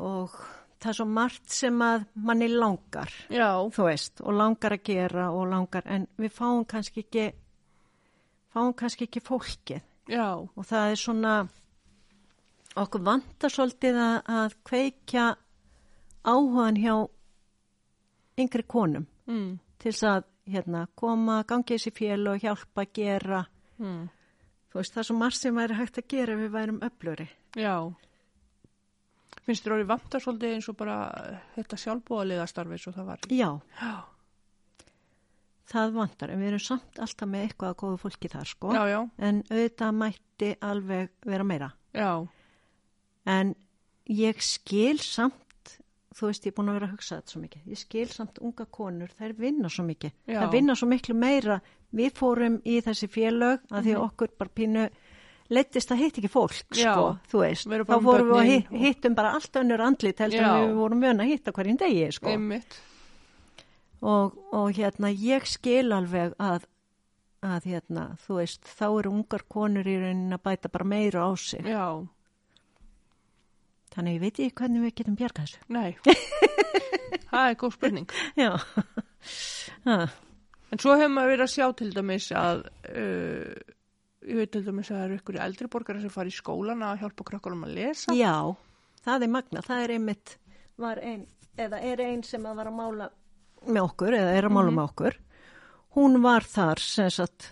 og það er svo margt sem að manni langar. já, þú veist, og langar að gera og langar, en við fáum kannski ekki fáum kannski ekki fólkið. Já, og það er svona okkur vantar svolítið að, að kveikja áhugan hjá yngri konum. Mm, til þess að hérna, koma, gangi þessi fél og hjálpa að gera. Mm, þú veist, það er svo margt sem væri hægt að gera ef við værum öfluri já. Finnst þér orðið vantar svolítið eins og bara þetta sjálfbúðalega starfi svo það var? já, Já, það vantar, en við erum samt alltaf með eitthvað að góða fólki þar, sko. Já, já, en auðvitað mætti alveg vera meira. Já, En ég skil samt, þú veist, ég er búin að vera að hugsa þetta svo mikið, ég skil samt unga konur, þær vinna svo mikið, þær vinna svo miklu meira. Við fórum í þessi félög að því að okkur bara pínu leittist að hitt ekki fólk, sko, þú veist. Þá fórum við að hittum bara allt önnur andlit heldur við vorum vöna að hitta hverjum degi, sko. einmitt. Og, og hérna, ég skil alveg að, að hérna, þú veist, þá eru ungar konur í raunin að bæta bara meira á sig. Já, Þannig ég veit ekki hvernig við getum bjargað þessu. nei. það er góð spurning. Já. En svo hefur maður verið að sjá til dæmis að, uh, ég veit til dæmis að það eru ykkur eldri borgara sem fara í skólan að hjálpa krakkarum að lesa. Já, það er magna. Það er einmitt, var ein, eða er ein sem að var að mála með okkur, eða er að mála með okkur. Hún var þar, sem sagt,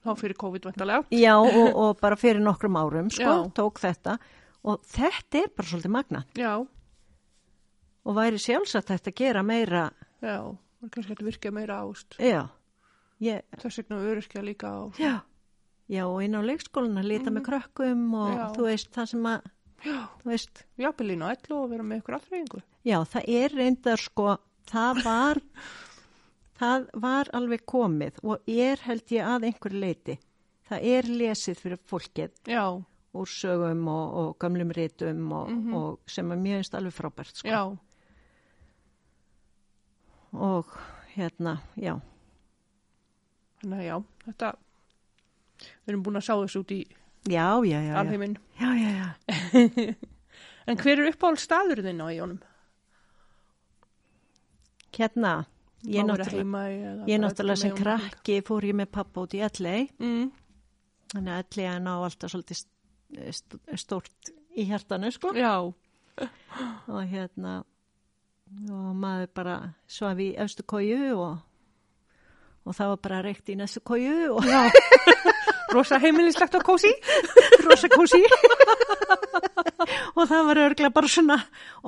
Þá fyrir COVID vantarlega. já, og, og bara fyrir nokkrum árum, sko, Já. tók þetta. Og þetta er bara svolítið magna. Já, Og væri sjálfsagt þetta að gera meira, já, kannski að virka meira ást. já, ég, Þess vegna öryrkja líka á. já, já, og inn á leikskólinu að lita með krökkum og Já. þú veist, það sem að, Já, þú veist, jafnvelín og ellu og vera með ykkur aðreyingu. Já, það er reyndar sko, það var, það var alveg komið og er held ég að einhver leiti. Það er lesið fyrir fólkið Já, úr sögum og, og gamlum rítum og, Mhm. og sem er mjög einst alveg frábært sko. já, Og hérna, já, þannig að já, þetta, við erum búin að sá þessu út í alheiminn. En hver er uppáhald staður þinn á í honum? Hérna, ég náttúrulega, sem krakki fór ég með pappa út í LA, Mm, þannig að LA er ná alltaf svolítið st- stórt í hjartanu sko. já, og hérna og maður bara svaf í efstu kóju og, og það var bara reykt í næstu kóju og. Rosa heimilislegt og kósi. rosa kósi og það var örglega bara svona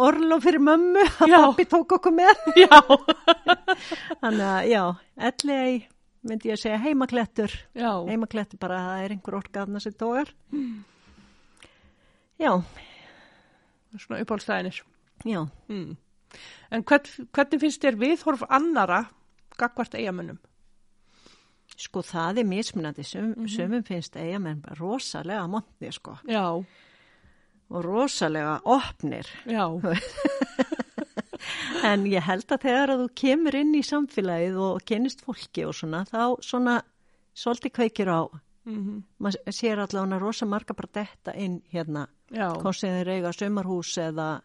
orlof fyrir mömmu að Já. pappi tók okkur með. Já, þannig að já, ellega myndi ég að segja heimaklettur. Já, heimaklettur bara að það er einhver orkaðna sem tógar já, svona uppáhaldstæðinir. já. Mm. En hvern, hvernig finnst þér viðhorf annara gagvart eigamönnum? sko það er mismunandi. Sum, sumum finnst eigamenn bara rosalega montni sko. Já, og rosalega opnir. Já, en ég held að þegar að þú kemur inn í samfélagið og kennist fólki og svona þá svona svolítið kveikir á. Mm maður sér allavega rosa marga bara detta inn hérna sem þeir eiga sömarhús eða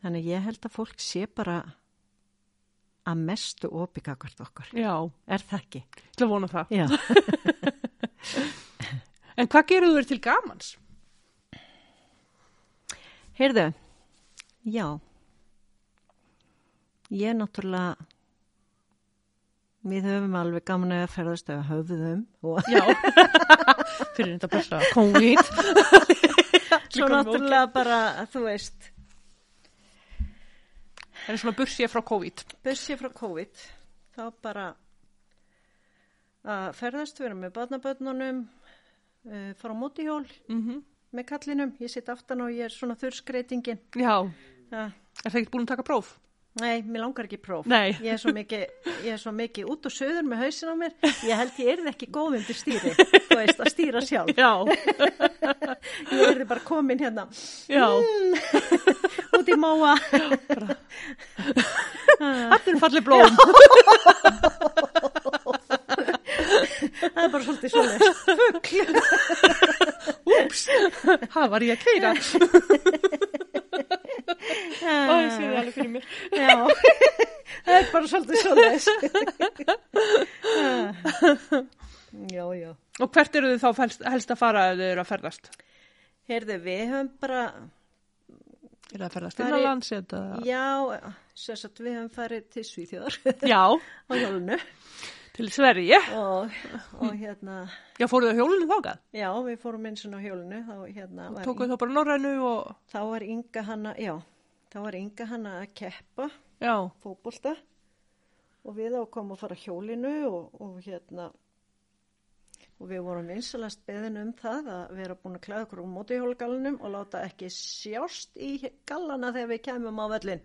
þannig ég held að fólk sé bara að mestu opikakvart okkur. Já, er það ekki? ég vona það. Já, En hvað gerðu þér til gamans? Heyrðu já. Ég náttúrulega við höfum alveg gaman að ferðast eða höfðum Já, fyrir þetta blessa COVID. Svo náttúrulega bara, þú veist, Það er svona bursið frá COVID. bursið frá COVID, þá bara að ferðast, vera með barnaböndunum, uh, fara á mótihjól. Mm með kallinum, ég sitt aftan og ég er svona þurrskreitingin. Já, Uh, er það ekki búin að taka próf? nei, mér langar ekki próf. Nei. Ég er svo mikið, ég er svo mikið út og söður með hausin á mér. Ég held ég erði ekki góð undir stýri, þú veist, að stýra sjálf. Já, Ég erði bara komin hérna já. út í máa. Þetta er fallið blóm. Það er bara svolítið svolítið. Úps, það var ég að keira. Ó, ég sé þið alveg fyrir mér. Já, það er bara svolítið svolítið. já, já. Og hvert eru þið þá helst, helst að fara ef þið eru að ferðast? Heyrðu, við höfum bara, Er það að ferðast Farið- innanlands eða? já, sem sagt, við höfum farið til Svíþjóðar Já, á hjólunu til Sverige. og, og hérna, Já, fóruðu á hjólunum þákað? já, við fórum eins og hjólunu, þá hérna var, Tókuðu þá bara norrænu og... þá var Inga hanna, já, þá var Inga hanna að keppa Já, fótbolta og við ákomum að fara hjólinu og, og hérna og við vorum vinsalast beðin um það að vera búin að klæða okkur úr mótihjólagalunum og láta ekki sjást í gallana þegar við kemum á völlin.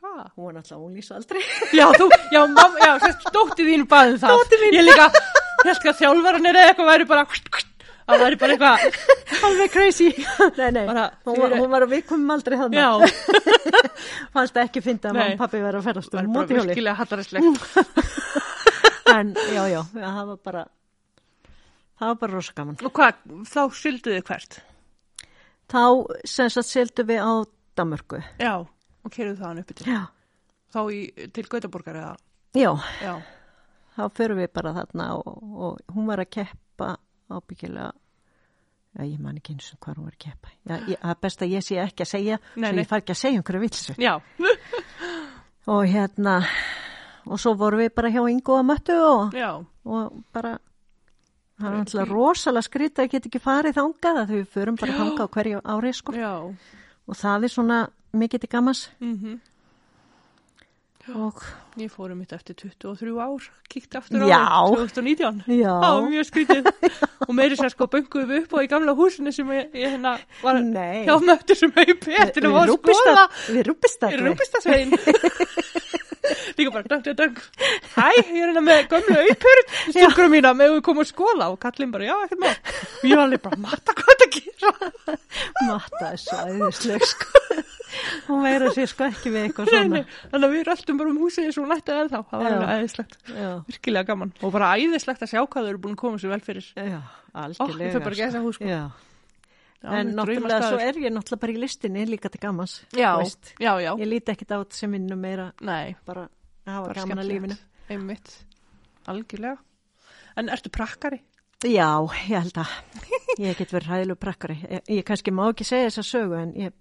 Hæ? Hún var náttúrulega ólýsaldri. Já, þú, já, mam, já, sérst, dótti þín baðið það. Dótti mín. Ég líka, held ekki að þjálfaran er eða eitthvað væri bara, það væri bara eitthvað, Alveg crazy. nei, nei, Bara, hún, var, hún var að við komum aldrei þannig. já, Fannst ekki fyndi að mamma og pappi verið að ferast það um er bara mótihjóli. virkilega hallaræslegt. En já, já, það var bara, það var bara rosa gaman. Og hvað, þá sylduðu þið hvert? Þá sem sagt sildum við á Damörku. Já, og keruðu það hann uppi til. Já. Þá í, til Gautaborgar eða, Já, já, þá förum við bara þarna og, og hún var að keppa ábyggilega. Já, ég man ekki eins og hvað hún var að keppa. Já, það er best að ég sé ekki að segja Nei, svo nei. ég far ekki að segja einhverju vilsu já, og hérna og svo vorum við bara hjá Ingo að möttu og, og bara það er alltaf rosalega skrýta að geta ekki farið þangað að við förum bara þangað á hverju ári sko. já, og það er svona mikið til gamas mhm. og Ég fórum mitt eftir 23 ár, kíkti aftur á Já. það, 2019. já, var mjög skrítið. og meiri sér sko bönguðum við upp á í gamla húsinu sem ég, ég hérna var hjá möttu sem hefur betur að að skoða. við rúpistakli? Líka bara, döng, döng, döng. Hæ, ég er hérna með gömlu auper, stúkurum mína, með við komum að skóla og kallinn bara, já, ekkert má. Og ég var alveg bara, matta, hvað er þetta að gera? Matta er svo æðisleg sko. Hún veira sér sko ekki við eitthvað svona. nei, Þannig að við röltum bara um húsið eins og hún ætti eða þá. Það var alveg æðislegt. Já, Virkilega gaman. Og bara æðislegt að sjá hvað þau eru búin að koma sér vel fyrir. já, algjörlega. En náttúrulega svo er ég náttúrulega bara í listinni líka til gamans. Já, já, já. Ég líti ekkit á þetta sem vinnu meira Nei, bara að hafa bara gaman að lífinu. Einmitt. Algjörlega. En ertu prakkari? Já, ég held að ég get verið ræðilegu prakkari. Ég, ég kannski má ekki segja þessa sögu en ég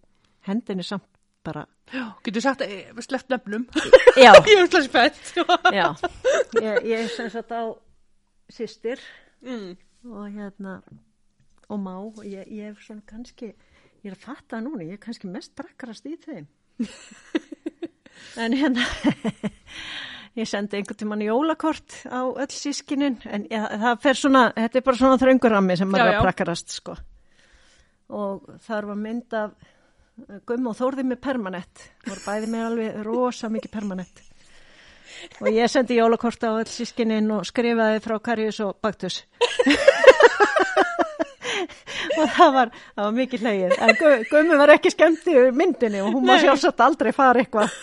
hendinni samt bara. Já. Getur sagt að eh, sleppt nefnum? Já, ég er alltaf spennt. já. Ég, ég er sem sagt á systir mm. og hérna og má og ég, ég hef svona kannski ég er að fatta núna, ég er kannski mest brakkarast í þeim. En hérna ég sendi einhvern tímann jólakort á öll sískinin en ja, það fer svona, þetta er bara svona þröngurammi sem maður Já, er já. að brakkarast sko. Og þar var mynd af Gumm og Þórði með permanent. Voru bæði með alveg rosa mikið permanent. Og ég sendi jólakort á öll sískinin og skrifaði frá Karius og Baktus og það var, það var mikið hlegið en Gu- Gummi var ekki skemmt í myndinni og hún má Nei. sjálfsagt aldrei fara eitthvað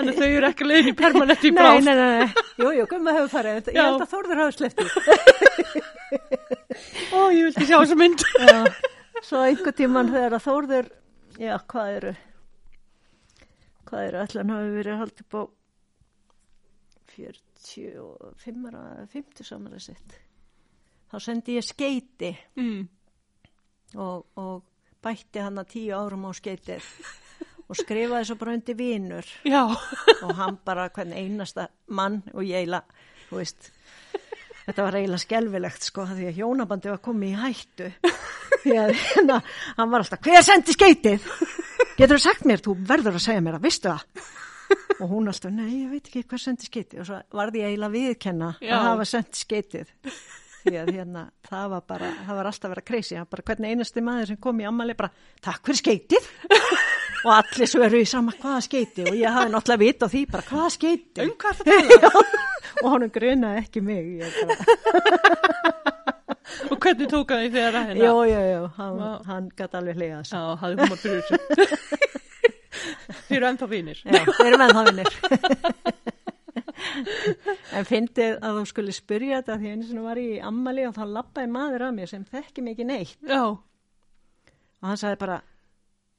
Þannig að þau eru ekki leiðin í permanent í bráð. nei, nei, nei, jú, jú, Gummi hefur farið ég held að Þórður hafi sleppti Ó, ég vildi sjá þessa mynd. Já, svo einhver tíman þegar að Þórður, já, hvað eru, hvað eru, allan hafi verið haldið á 45 ára, 50 samanlega sitt. Þá sendi ég skeiti Mm. og, og bætti hann að tíu árum á skeitið. Og skrifaði svo bara undir vinur. Já. og hann bara hvern einasta mann og ég eila, þú veist, þetta var eiginlega skelvilegt sko því að hjónabandi var komið í hættu. Því að hérna, hann var alltaf hver sendi skeitið? Getur þú sagt mér, þú verður að segja mér að vistu það? Og hún alltaf, nei, ég veit ekki hver sendi skeitið. Og svo varði ég eiginlega viðkenna Já. að hafa sendi skeitið því að hérna, það var bara það var alltaf að vera crazy, bara hvernig einasti maður sem kom í ammali bara, takk fyrir skeitið og allir svöru í sama hvaða skeiti og ég hafði náttúrulega vit á því bara hvaða skeiti Um hvað það tala? og honum grunaði ekki mig og hvernig tók hann því þegar að hérna? Jó, jó, jó, hann, hann gæti alveg hlýða þessu. Já, hafði humor fyrir þessu. Þið eru ennþá vinir. Já, við erum ennþá vinnir. en fyndið að þú skulle spyrja þetta því einu sinni var ég í ammali og þá lappaði maður að mér sem þekki mikið neitt Já, og hann sagði bara,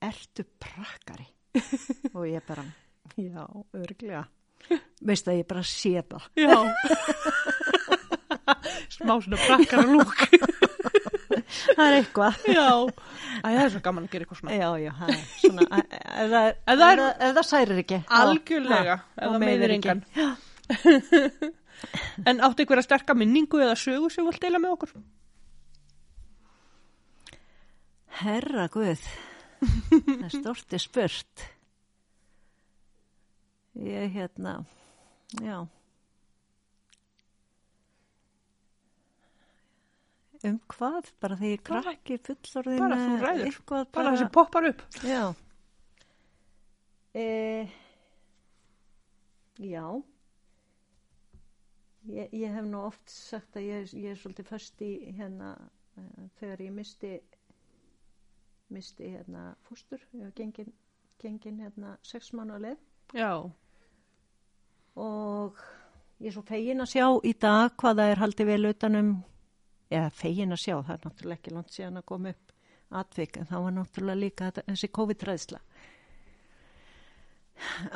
ertu prakkari? og ég bara, já, örglega. Veist að ég bara sé það. já. Smá svona prakkar og lúk. Það er eitthvað. Já. Æ, það er svo gaman að gera eitthvað svona. Já, já, það er svona, ef það, það það, særir ekki. Algjörlega, ef það meiðir ekki. engan. En áttu einhverja sterka minningu eða sögu sem vilt deila með okkur? Herra Guð, það er storti spurt. Ég hérna, já. Um hvað? Bara því ég krakki fullorðin bara þú með ræður. Bara bara, sem poppar upp. Já. E, já. Ég, ég hef nú oft sagt að ég, ég er svolítið först í hérna uh, þegar ég misti misti hérna fóstur, ég var gengin, gengin hérna sex mánu að leið. Já, og ég er svo fegin að sjá í dag hvað það er haldið vel utanum eða fegin að sjá, það er náttúrulega ekki langt síðan að koma upp atvik en það var náttúrulega líka þetta, þessi COVID-ræðsla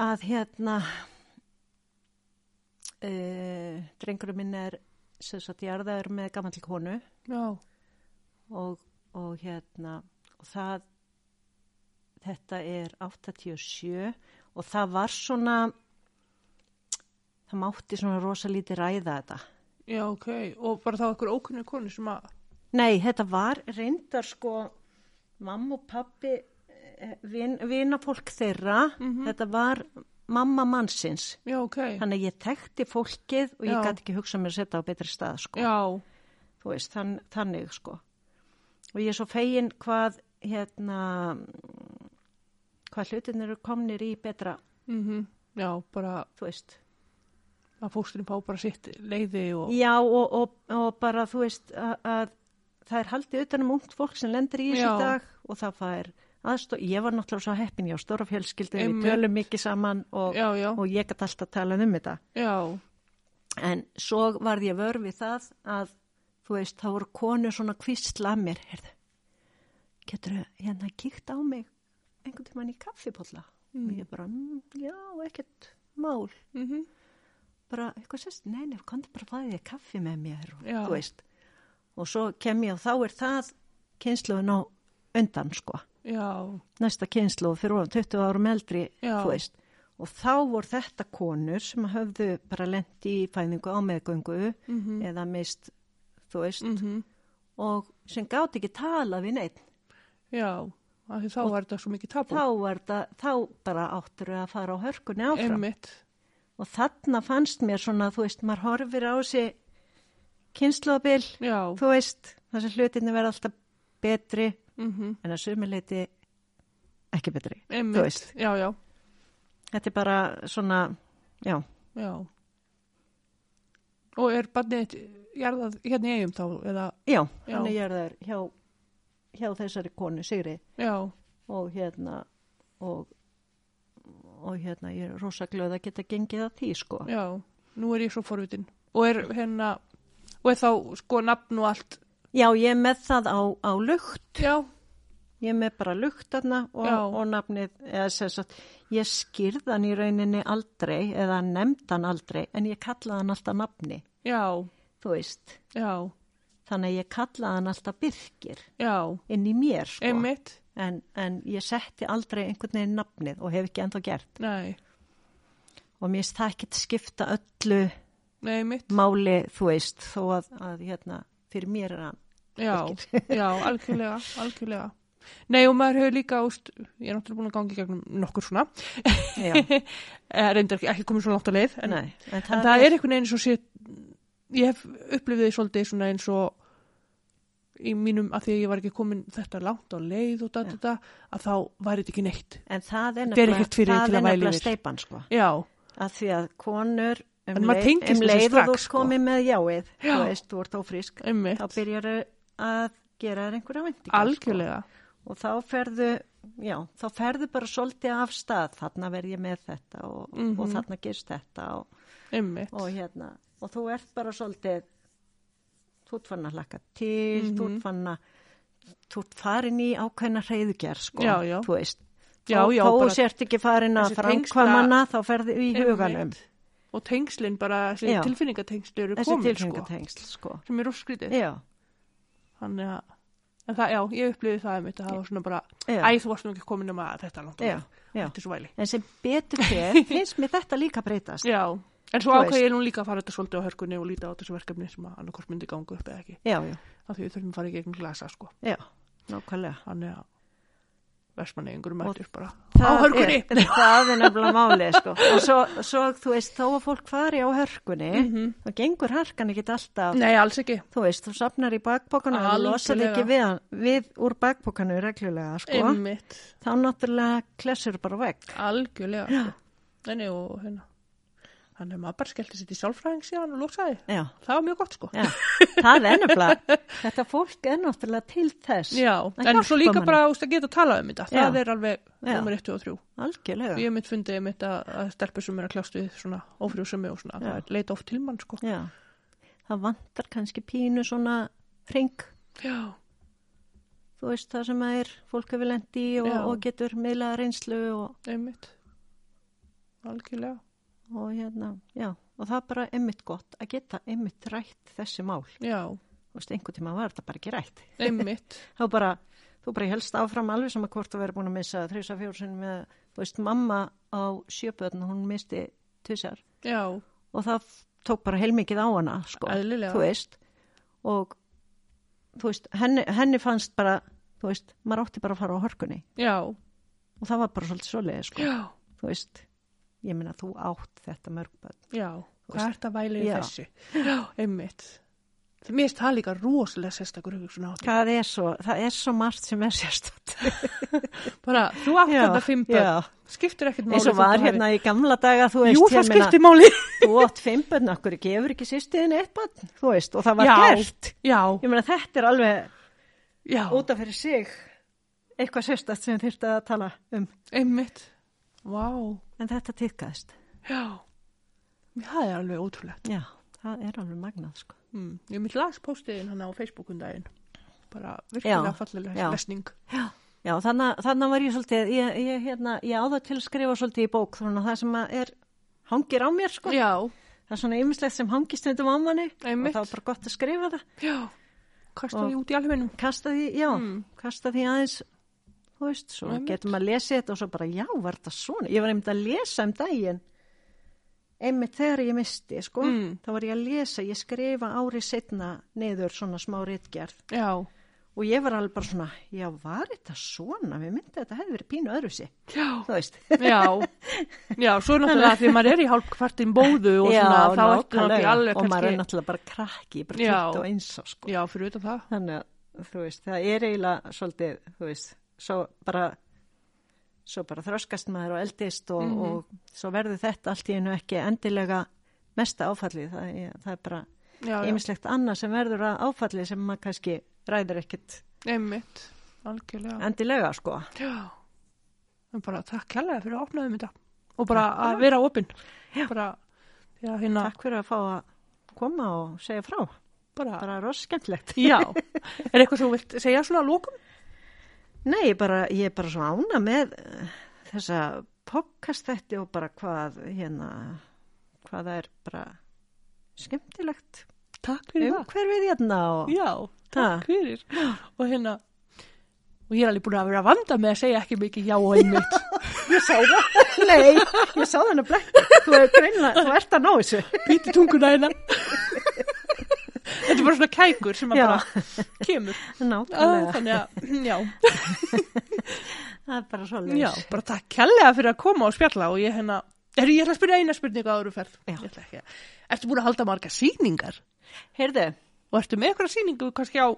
að hérna uh, drengurum minn er sem sagt jarðaður með gammal konu. Já, og, og hérna og það þetta er 87 og það var svona það mátti svona rosalítið ræða þetta. Já, ok. Og bara þá einhver ókunni konu sem að, nei, þetta var reyndar sko mamma og pappi vin, vinafólk þeirra. Þetta var mamma mannsins. Já, ok. þannig að ég tekti fólkið og ég gæti ekki hugsað mér að setja á betri stað sko. Þú veist, þann, þannig sko. Og ég er svo fegin hvað hérna hvað hlutin eru komnir í betra. Mhm, já, bara þú veist, að fósturinn fá bara sitt leiði og, já og, og, og bara þú veist að, að það er haldið utanum ungt fólk sem lendir í þessu dag og það fær aðstóð, ég var náttúrulega svo heppin, ég á stóra fjölskyldu, við tölum mikið saman og, já, já, og ég gæti alltaf talað um þetta. Já, en svo varð ég vör við það að þú veist, þá voru konur svona kvistla að mér, heyrðu getur hérna kíkt á mig einhvern tímann í kaffipólla Mm. og ég bara, mm, já, ekkert mál, mhm, bara eitthvað sérst, nei, nei, komdu bara fæði þér kaffi með mér og Já. þú veist. Og svo kem ég og þá er það kynsluðin á undan sko. Já, næsta kynsluð fyrir ofan 20 árum eldri og þá voru þetta konur sem höfðu bara lendi í fæðingu á meðgöngu mhm, eða mist, þú veist. Mhm, og sem gátt ekki tala við neitt já, þá var þetta svo mikið tapu. þá, það, þá bara áttur að fara á hörkunni áfram. Einmitt, og þarna fannst mér svona, þú veist, maður horfir á þessi kynsluðabil já, þú veist, þessi hlutinni verða alltaf betri mhm, en að sumuleiti ekki betri einmitt, veist. já, já, þetta er bara svona, já. Já. Og er barnið jarðað hérna í eigum þá, eða, já, hann er jarðar hjá, hjá þessari konu, Sigri. Já, og hérna og, og hérna ég er rosa glöð að geta gengið að því sko. Já, nú er ég svo forvitin. Og er hérna, og er þá sko nafn og allt, já, ég er með það á, á lukt. Já, ég er með bara lukt þarna og, og nafnið, eða sem sagt ég skýrðan í rauninni aldrei eða nefndan aldrei en ég kallaði hann alltaf nafni, já, þú veist. Já, þannig að ég kallaði hann alltaf Birkir. Já, inn í mér sko. Einmitt, en, en ég setti aldrei einhvern veginn nafnið og hef ekki ennþá gert. Nei, og mér finnst það ekki skipta öllu nei, máli, þú veist, þó að, að hérna, fyrir mér er hann. Já, já, algjörlega, algjörlega. Nei, og maður hefur líka, úst, ég er náttúrulega búin að gangi gegnum nokkur svona, Eh, reyndar ekki, komið svo langt á leið, en, nei, en en það er einhvern veginn eins og sé, ég hef upplifið því svolítið svona eins og í mínum, að því að ég var ekki komin þetta langt á leið og Já. þetta, að þá væri þetta ekki neitt. En það er er nefnilega, er að steipan, sko. Já, Að því að konur, um leið, um leið og þú sko. komið með jáið, Já. þú veist, þú ert ófrísk, einmitt, þá byrjar að gera þér einhverja vendingar. algjörlega, Og þá ferðu, já, þá ferðu bara svolítið af stað, þarna verð ég með þetta og, Mhm. og þarna gerst þetta og, og hérna, og þú ert bara svolítið, þú ert fann að hlaka til, þú Mhm. ert fann að, þú ert farin í ákveðna hreyðugjær, sko, Já, já. þú veist. Já, já, Þó bara sért ekki farin að þessi framkvæmana, þá ferðu í huganum. og tengslinn bara, þessi tilfinningatengsl eru Þessi komin, sko, tilfinningatengsl, sko. sem er óskrítið, Já, þannig að, en það, já, ég upplifið það einmitt að það var svona bara, já, æ, þú varst nú ekki komin um að þetta langt já. þetta er svo væli. En sem betur fyrir, finnst mér þetta líka breytast. Já, en svo ákveð ég nú líka að fara þetta svolítið á hörkunni og líta á þessu verkefni sem að annarkort myndi ganga upp eða ekki, Já, já, því við þurfum að fara í gegnum glasa, sko, já, nákvæmlega. þannig að versmanni yngur mættur bara á hörkunni. Er, það er nefnilega málið, sko. Og svo, svo, þú veist, þó að fólk fari á hörkunni, Mhm. þá gengur harkan ekki alltaf, Nei, alls ekki, þú veist, þú sapnar í bakbókanu og losar ekki við, við úr bakbókanu reglulega, sko. einmitt, Þá náttúrulega klessur bara vekk. algjörlega, sko. Nei, nei, og hérna, þannig að maður bara skellti sér til sálfræðing síðan og losaði, Já, það var mjög gott, sko. já, það er nefnilega, þetta fólk er náttúrulega til þess. Já, Að en svo líka manni. bara úst, að geta að tala um þetta, það Já. er alveg nummer 1 og 3. Algjörlega. Ég mitt fundið mitt að, að stelpur sem er að kljást við svona ófrjóðsumi og svona, Já. það er leita oft til mann, sko. Já, það vantar kannski pínu svona hring, Já, þú veist það sem er fólk hefur lendi og, og getur miðlaða reynslu og, einmitt, algjörlega, og hérna, já, og það er bara einmitt gott að geta einmitt rætt þessi mál. já, Þú veist, einhvern tíma var þetta bara ekki rætt. einmitt, Þá bara, þú bara helst áfram alveg sem að hvort að vera búin að missa þrjusa fjórsun með, þú veist, mamma á sjöböðn, hún misti tussar já, og það tók bara heilmikið á hana, sko. eðlilega, þú veist. Og þú veist, henni, henni fannst bara þú veist, maður átti bara að fara á hörkunni. Já, og það var bara svolítið svoleiði sko. já, þú veist, ég meina þú átt þetta mörgböld já, hvað veist. er þetta væli í Já. þessu? Já, einmitt. Mér finnst það líka rosalega sérstakur það er svo, það er svo margt sem er sérstætt Bara, þú átt þetta fimm börn, skiptir ekkert máli. eins og var hérna í gamla daga þú veist, Jú, það skiptir máli. þú átt fimm börn okkur gefur ekki sýstiðin eitt barn þú veist, og það var Já. gert Já, ég meina þetta er alveg já, út af fyrir sig eitthvað sérstætt sem þurfti að tala um einmitt. Vá, en þetta týrkaðist já, það er alveg ótrúlegt. já, það er alveg magnað sko Mm. Ég mitt las postiðin hann á Facebookun daginn. Bara virkilega fallilega lesning. Já, já þannig, þannig var ég svolítið, ég, ég, hérna, ég áða til að skrifa svolítið í bók, þannig að það sem er, hangir á mér, sko. Já, Það er svona ymmislegt sem hangist stundum á manni Einmitt. og það var bara gott að skrifa það. já, kasta Og- því út í alvegum. Kasta því, já, Mm. kasta því aðeins, þú veist, svo Einmitt. getur maður að lesa þetta og svo bara, já, var þetta svona? Ég var einmitt að lesa um daginn, einmitt þegar ég misti, sko. Mm. Þá var ég að lesa, ég skrifa árið setna niður svona smá ritgerð Já, og ég var alveg bara svona, já, var þetta svona? Við myndi að þetta hefði verið pínu öðruvísi, já, þú veist. já, já, svo náttúrulega því maður er í hálf kvartin bóðu og svona, þá ertu náttúrulega alveg og maður er náttúrulega bara krakki, bara Já. 21 á sko. já, fyrir utan það, Þannig veist, það er eiginlega svolítið, þú veist, svo bara, svo bara þroskast maður og eldist og, Mhm. og svo verður þetta allt í einu ekki endilega mesta áfallið. Það það er bara ýmislegt annað sem verður að áfallið sem maður kannski ræður ekkit einmitt, algjörlega, endilega, sko. já, en bara takk kærlega fyrir að opnaðum þetta og bara Takk að vera opinn, bara, já, hérna, Takk fyrir að fá að koma og segja frá. bara, Bara rosa skemmtilegt. já, er eitthvað sem þú vilt segja svona lókum? Nei, ég, bara, ég er bara svo ána með eh, þessa podcast þetta og bara hvað hérna, hvað það er bara skemmtilegt Takk fyrir það. umhverfið hérna og Já, takk Ha. fyrir. Og hérna, og ég er alveg búin að vera vanda með að segja ekki mikið já og einmitt. ég sá það. Nei, ég sá það er greinlega, þú ert að ná þessu. Píti tunguna hérna. Er bara svona kækur sem að Já. bara kemur. Ah, Nákvæmlega. Þannig að, já, Það er bara svo já, bara takk kærlega fyrir að koma og spjalla og ég hérna, er ég ætla að spyrja eina spurningu áður og ferð. Já. Ég ætla ekki að, ertu búin að halda marga sýningar? Heyrðu, Og ertu með eitthvað sýningu kannski á,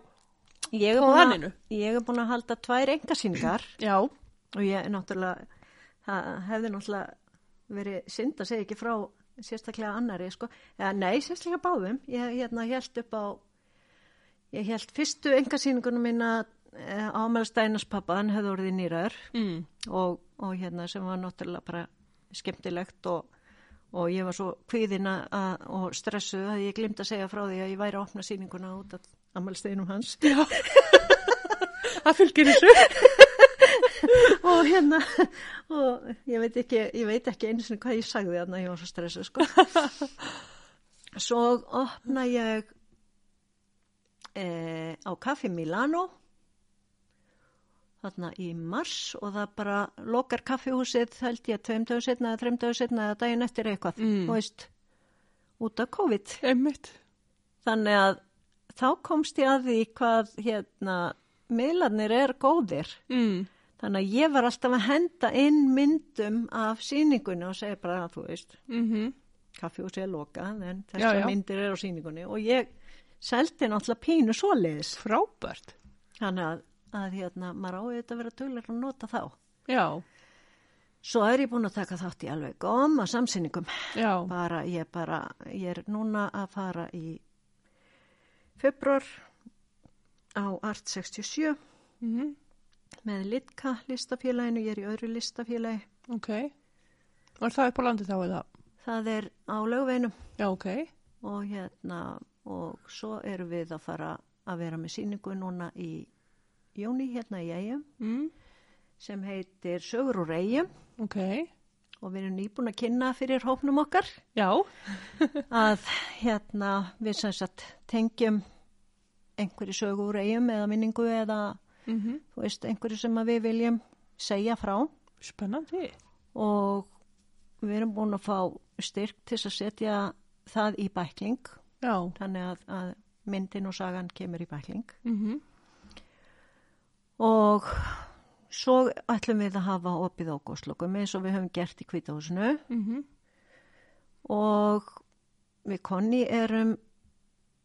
ég er Á búin að, vaninu? ég búin að halda tvær engasýningar já, og ég er náttúrulega, það hefði náttúrulega verið synd að segja ekki frá sérstaklega annari, sko. Eða, nei, sérstaklega báðum. Ég hérna held upp á, ég held fyrstu engasýningunum mína eh, ámæli Stænars pappa, hann hefði orðið nýraður mm. og, og hérna sem var náttúrulega bara skemmtilegt og, og ég var svo kvíðina að, og stressuð að ég glimt að segja frá því að ég væri að opna sýninguna út af ammælsteinum hans já, það fylgir þessu. Og hérna og ég veit ekki, ég veit ekki einu sinni hvað ég sagði þarna, ég var svo stressuð sko. svo opna ég e, á Kaffi Milano þarna í mars og það bara lokar kaffihúsið held ég tveim dögum setna eða þreim dögum setna eða daginn eftir eitthvað, Mm. veist út af COVID Einmitt. þannig að þá komst ég að því hvað hérna miðlarnir er góðir Mm. Þannig að ég var alltaf að henda inn myndum af sýningunni og segja bara að þú veist Mm kaffihúsið er lokað en Já, þessar já. myndir er á sýningunni. Og ég seldi náttúrulega pínu svoleiðis. Frábært. þannig að, að hérna, maður á auðvitað að vera duglega að nota þá. Já, svo er ég búin að taka þátt í alveg góma samsýningum. Já, bara ég bara, ég er núna að fara í februar á Art 67 mm með Litka listafélaginu, ég er í öðru listafélagi ok. Var það upp á landi þá eða? það er á lögveinum Já, ok. og hérna og svo erum við að fara að vera með síningu núna í júni hérna í Eyjum Mm. sem heitir Sögur úr Eyjum Ok, og við erum nýbúin að kynna fyrir hópnum okkar já, að hérna við sem sagt tengjum einhverju sögu úr Eyjum eða minningu eða mm þú veist einhverju sem við viljum segja frá. Spennandi. og við erum búin að fá styrk til að setja það í bækling. Já, þannig að, að myndin og sagan kemur í bækling. Mm og svo ætlum við að hafa opið á góðslokum eins og við höfum gert í kvítahúsinu -hmm. og við konni erum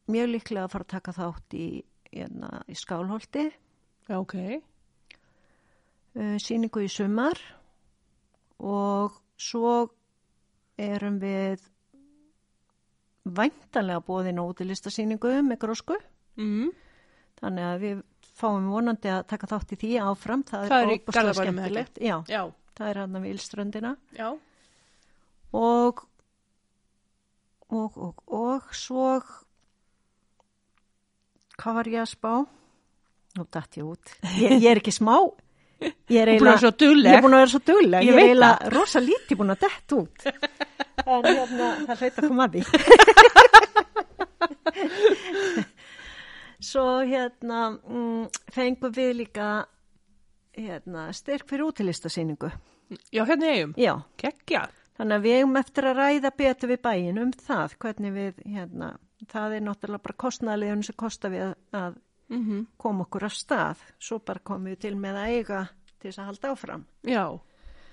mjög líklega að fara að taka þátt í, hérna, í skálholti ok. uh, síningu í sumar og svo erum við væntanlega bóðin á útilistasýningu með grósku. Mm. þannig að við fáum vonandi að taka þátt í því áfram. Það, Það er eða skemmtilegt. Já, Já, það er hann við Ílströndina. Já, og og, og, og svo hvað var ég að spá? Nú datt ég út. Ég, ég er ekki smá. Ég er Þú búin að vera svo dugleg. Ég er búin að vera svo dugleg. Ég Ég, er eiginlega rosa lítið búin að dett út. En hérna, það hleit að koma að því. svo hérna mm, fengum við líka hérna, styrk fyrir útilistasýningu. já, hérna eigum. Já. Kekkja. Þannig að við hefum eftir að ræða betur við bæin um það, hvernig við, hérna, það er náttúrulega bara kostnæliðun sem kostar við að, Mm koma okkur af stað. Svo bara komum við til með að eiga til þess að halda áfram. Já,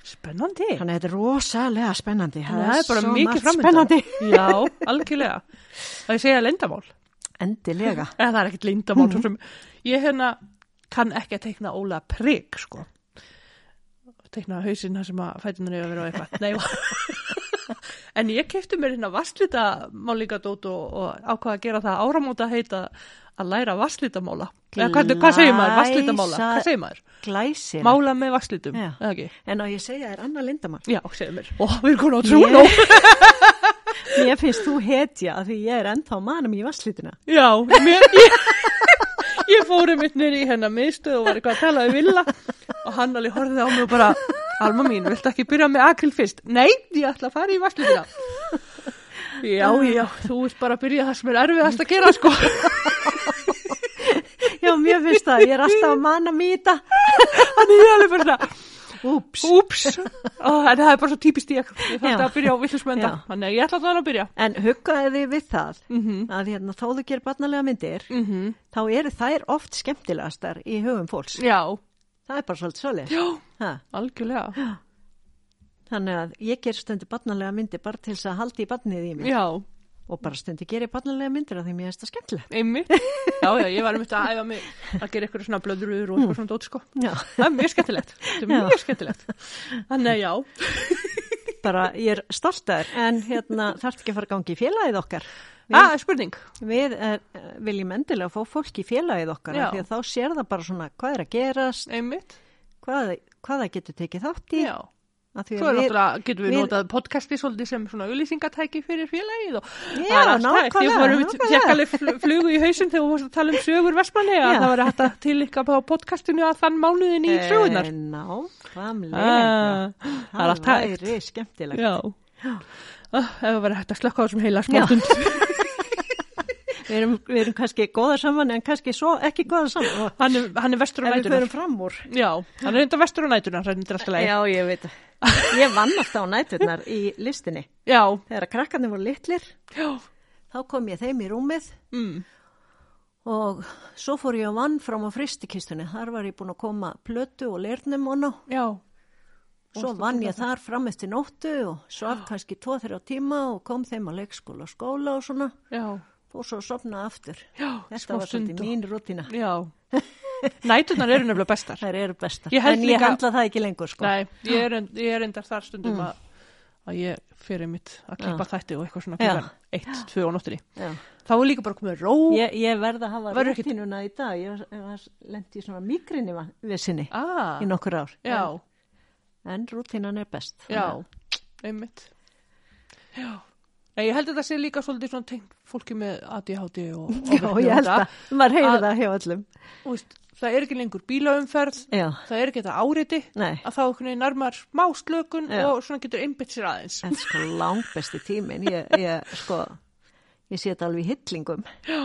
spennandi. Þannig að þetta er rosalega spennandi. Það er bara mikið margt framöndan. Spennandi. Já, algjörlega. Það ég segja lendamál. Endilega. Eða það er ekkert lendamál. Mhm. Mm. Ég hérna kann ekki að teikna Óla Prigg, sko. Teikna hausinn það sem að fætunar er að vera á eitthvað. Nei, en ég kefti mér hérna vasslita málingadót og, og ákvaða að gera það áramóta heita að læra vasslitamála. Eða hvað, hvað segir maður? Vasslitamála. Hvað segir maður? Glæsir. Mála með vasslitum? En á ég segja er Anna Lindamann. Já, segir mér. Ó, við erum konar á trúnó. Mér finnst þú hetja því ég er ennþá manum í vasslítina. Já, mér, ég, ég fóri mitt nýri í hennar miðstöð og var eitthvað að tala við Villa og hann alveg horfið á mig og bara Alma mín, viltu ekki byrja með akril fyrst? Nei, ég ætla að fara í vasslítina Já, já, þú vilt bara byrja það sem er erfiðast að gera sko Já, mér finnst það. Ég er alltaf að í þetta. Þannig ég alveg bara svona Úps. Úps, Ó, en það er bara svo típist ég, ég þarf að byrja á villismönda, Já. þannig að ég ætla þannig að byrja. En huggaði þið við það Mm að hérna, þó þú gerir barnalega myndir, -hmm. þá eru þær oft skemmtilegastar í hugum fólks. Já, Það er bara svolítið svolítið. já, Ha, algjörlega, þannig að ég ger stundu barnalega myndir bara til þess að haldi í barnið í mig. já, Og bara stundu gerir barnalega myndir af því mér er þetta skemmtilega. einmitt. Já, já, ég var um þetta að æfa mig að gera eitthvað svona blöðrur og eitthvað svona dót, sko. Já, Það er mjög skemmtilegt, þetta er Já. mjög skemmtilegt. Þannig að já, bara ég er stoltaður en hérna þarf ekki að fara að gangi í félagið okkar. Er spurning. Við er, viljum endilega fá fólk í félagið okkar því að þá sér það bara svona hvað er að gerast, hvað, hvað það getur tekið þátt í. því Svo að er við, náttúrulega, getum við við- notað podcasti svolítið sem svona auðlýsingatæki fyrir félagið og Já, það er allt hægt. Ég nákvæmlega, fór um nákvæmlega. fekk alveg fl- flugu í hausinn þegar þú varst að tala um sögur Vestmanni að það var hægt að tilíka á podcastinu að þann mánuðin í sögunar. Eh, Nákvæmlega. Ah, það er allt hægt. Það væri skemmtilegt. Já. Ah, Ef það var hægt að slökka á þessum heila smástund. Við erum, við erum kannski góða saman en kannski svo ekki góða saman. Hann er, hann er vestur á ef við nætunar. förum fram úr. Já, hann er enda vestur á nætunar. Já, ég veit. Ég vann alltaf á næturnar í listinni. Já, Þegar að krakkarnir voru litlir, já, þá kom ég þeim í rúmið mm, og svo fór ég að vann fram á fristikistunni. Þar var ég búin að koma plötu og lernum og ná. já, Svo vann ég þar fram eftir nóttu og svaf kannski 2-3 tíma og kom þeim á leikskóla og skóla og svona já, og svo sopna aftur. já, Þetta var svolítið mín rútina. Já, nætunar eru nefnilega bestar. Þær eru bestar. Ég en ég líka- handla það ekki lengur sko. Nei, ég er, ég er endar þar stundum að, að ég fyrir mitt að klippa þætti og eitthvað svona klukkan eitt, tvö og nóttinni. Þá er líka bara komið ró. Ég, ég verð að hafa rútinuna í dag. Ég ég lendi í svona migrini við sinni Ah, í nokkur ár. já, En, en rútinan er best. já, einmitt. Já. Nei, ég held að það sé líka svolítið svona tengt fólki með ADHD og, og Já, ég held að maður heyrir Að- það hjá öllum. Veist, það er ekki lengur bílaumferð, Já, það er ekki þetta áriti, nei, að þá einhvern veginn nærmar smá slökun Já. og svona getur einbytt sér aðeins. er sko langbesti tímin. Ég, ég, sko, ég sé þetta alveg í hyllingum. Já.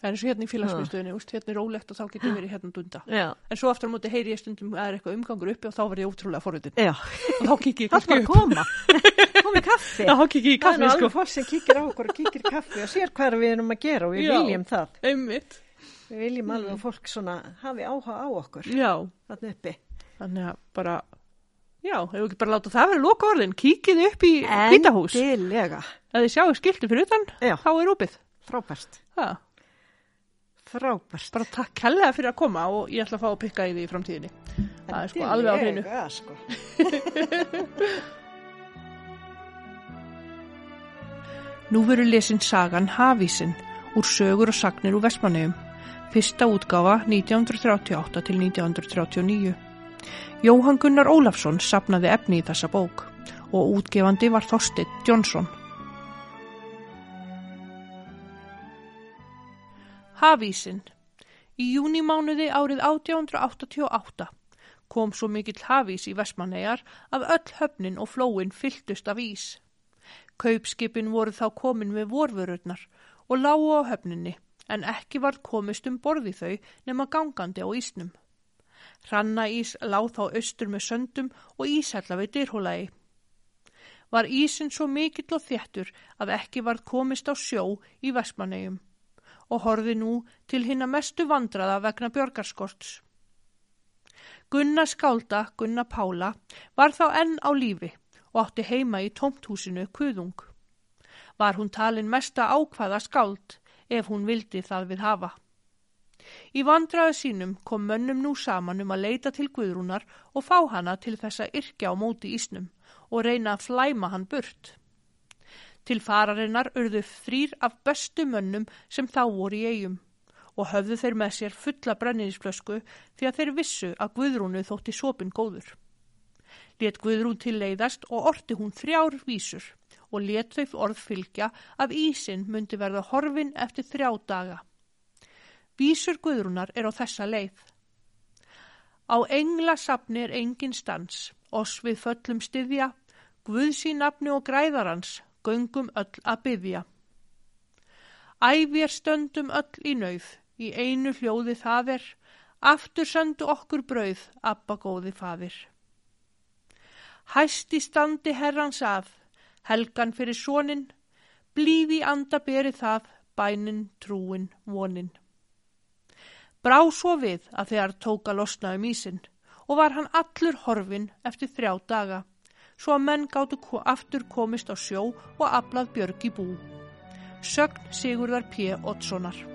Það er eins og hérna í félagsmyndstöðinni, veist, hérna er rólegt og þá getur verið hérna dunda. Já, En svo aftur á móti heyri ég stundum að það er eitthvað umgangur uppi og þá verð ég ótrúlega forritin. já. Og þá kikki ég Það kannski upp. að koma. Komi kaffi. Já, ég í kaffi, sko. fólk sem kíkir á okkur og kíkir í kaffi og sér hvað við erum að gera og við Já. viljum það. Einmitt. Við viljum alveg að fólk svona hafi áhuga á okkur Já, þarna uppi. þannig að bara, já, hefur ekki bara láta það vera loka orðin. Kíkið upp í hvítahús. Endilega. Ef þið sjáu skilti fyrir utan, Já. þá er opið. Frábært. Það. Frábært. Bara takk hellega fyrir að koma og ég ætla að fá að pikka í því í framtíðinni. Það er sko alveg á hreinu. Endilega, sko. Nú veru lesin sagan Hafísin úr sögur og sagnir úr Vestmanneum. Fyrsta útgáfa 1938 til 1939. Jóhann Gunnar Ólafsson sapnaði efni í þessa bók og útgefandi var Þorsteinn Jónsson. Hafísin Í júnimánuði árið 1888 kom svo mikill hafís í Vestmannegar að öll höfnin og flóin fylltust af ís. Kaupskipin voru þá komin við vorvörurnar og lágu á höfninni en ekki varð komist um borði þau nema gangandi á ísnum. Hrannaís láð þá austur með söndum og ísætla við dyrhólagi. Var ísin svo mikill og þéttur að ekki varð komist á sjó í Vestmannegjum og horfi nú til hinna mestu vandraða vegna björgarskorts. Gunna skálda, Gunna Pála, var þá enn á lífi og átti heima í tómthúsinu Kuðung. Var hún talin mesta ákvaða skáld ef hún vildi það við hafa. Í vandraðu sínum kom mönnum nú saman um að leita til Guðrúnar og fá hana til þess að yrkja á móti ísnum og reyna að flæma hann burt. Til fararinnar urðu þrýr af bestu mönnum sem þá voru í eigum og höfðu þeir með sér fulla brenniðisflösku því að þeir vissu að Guðrúnu þótti sopin góður. Let Guðrún til leiðast og orti hún þrjár vísur og let þau orð fylgja að ísin myndi verða horfin eftir þrjá daga. Vísur Guðrúnar er á þessa leið. Á engla sapni er engin stans, oss við föllum styðja, Guðsí nafni og græðarans, göngum öll að byðja. Ævér stöndum öll í nauð, í einu hljóði það er, aftur söndu okkur brauð, abba góði faðir. Hæsti standi herrans að, helgan fyrir sónin, blíði anda beri það, bænin, trúin, vonin. Brá svo við að þegar tóka losna um ísinn og var hann allur horfin eftir þrjá daga, svo að menn gáttu aftur komist á sjó og aflað björg í bú. Sögn Sigurðar P. Ottssonar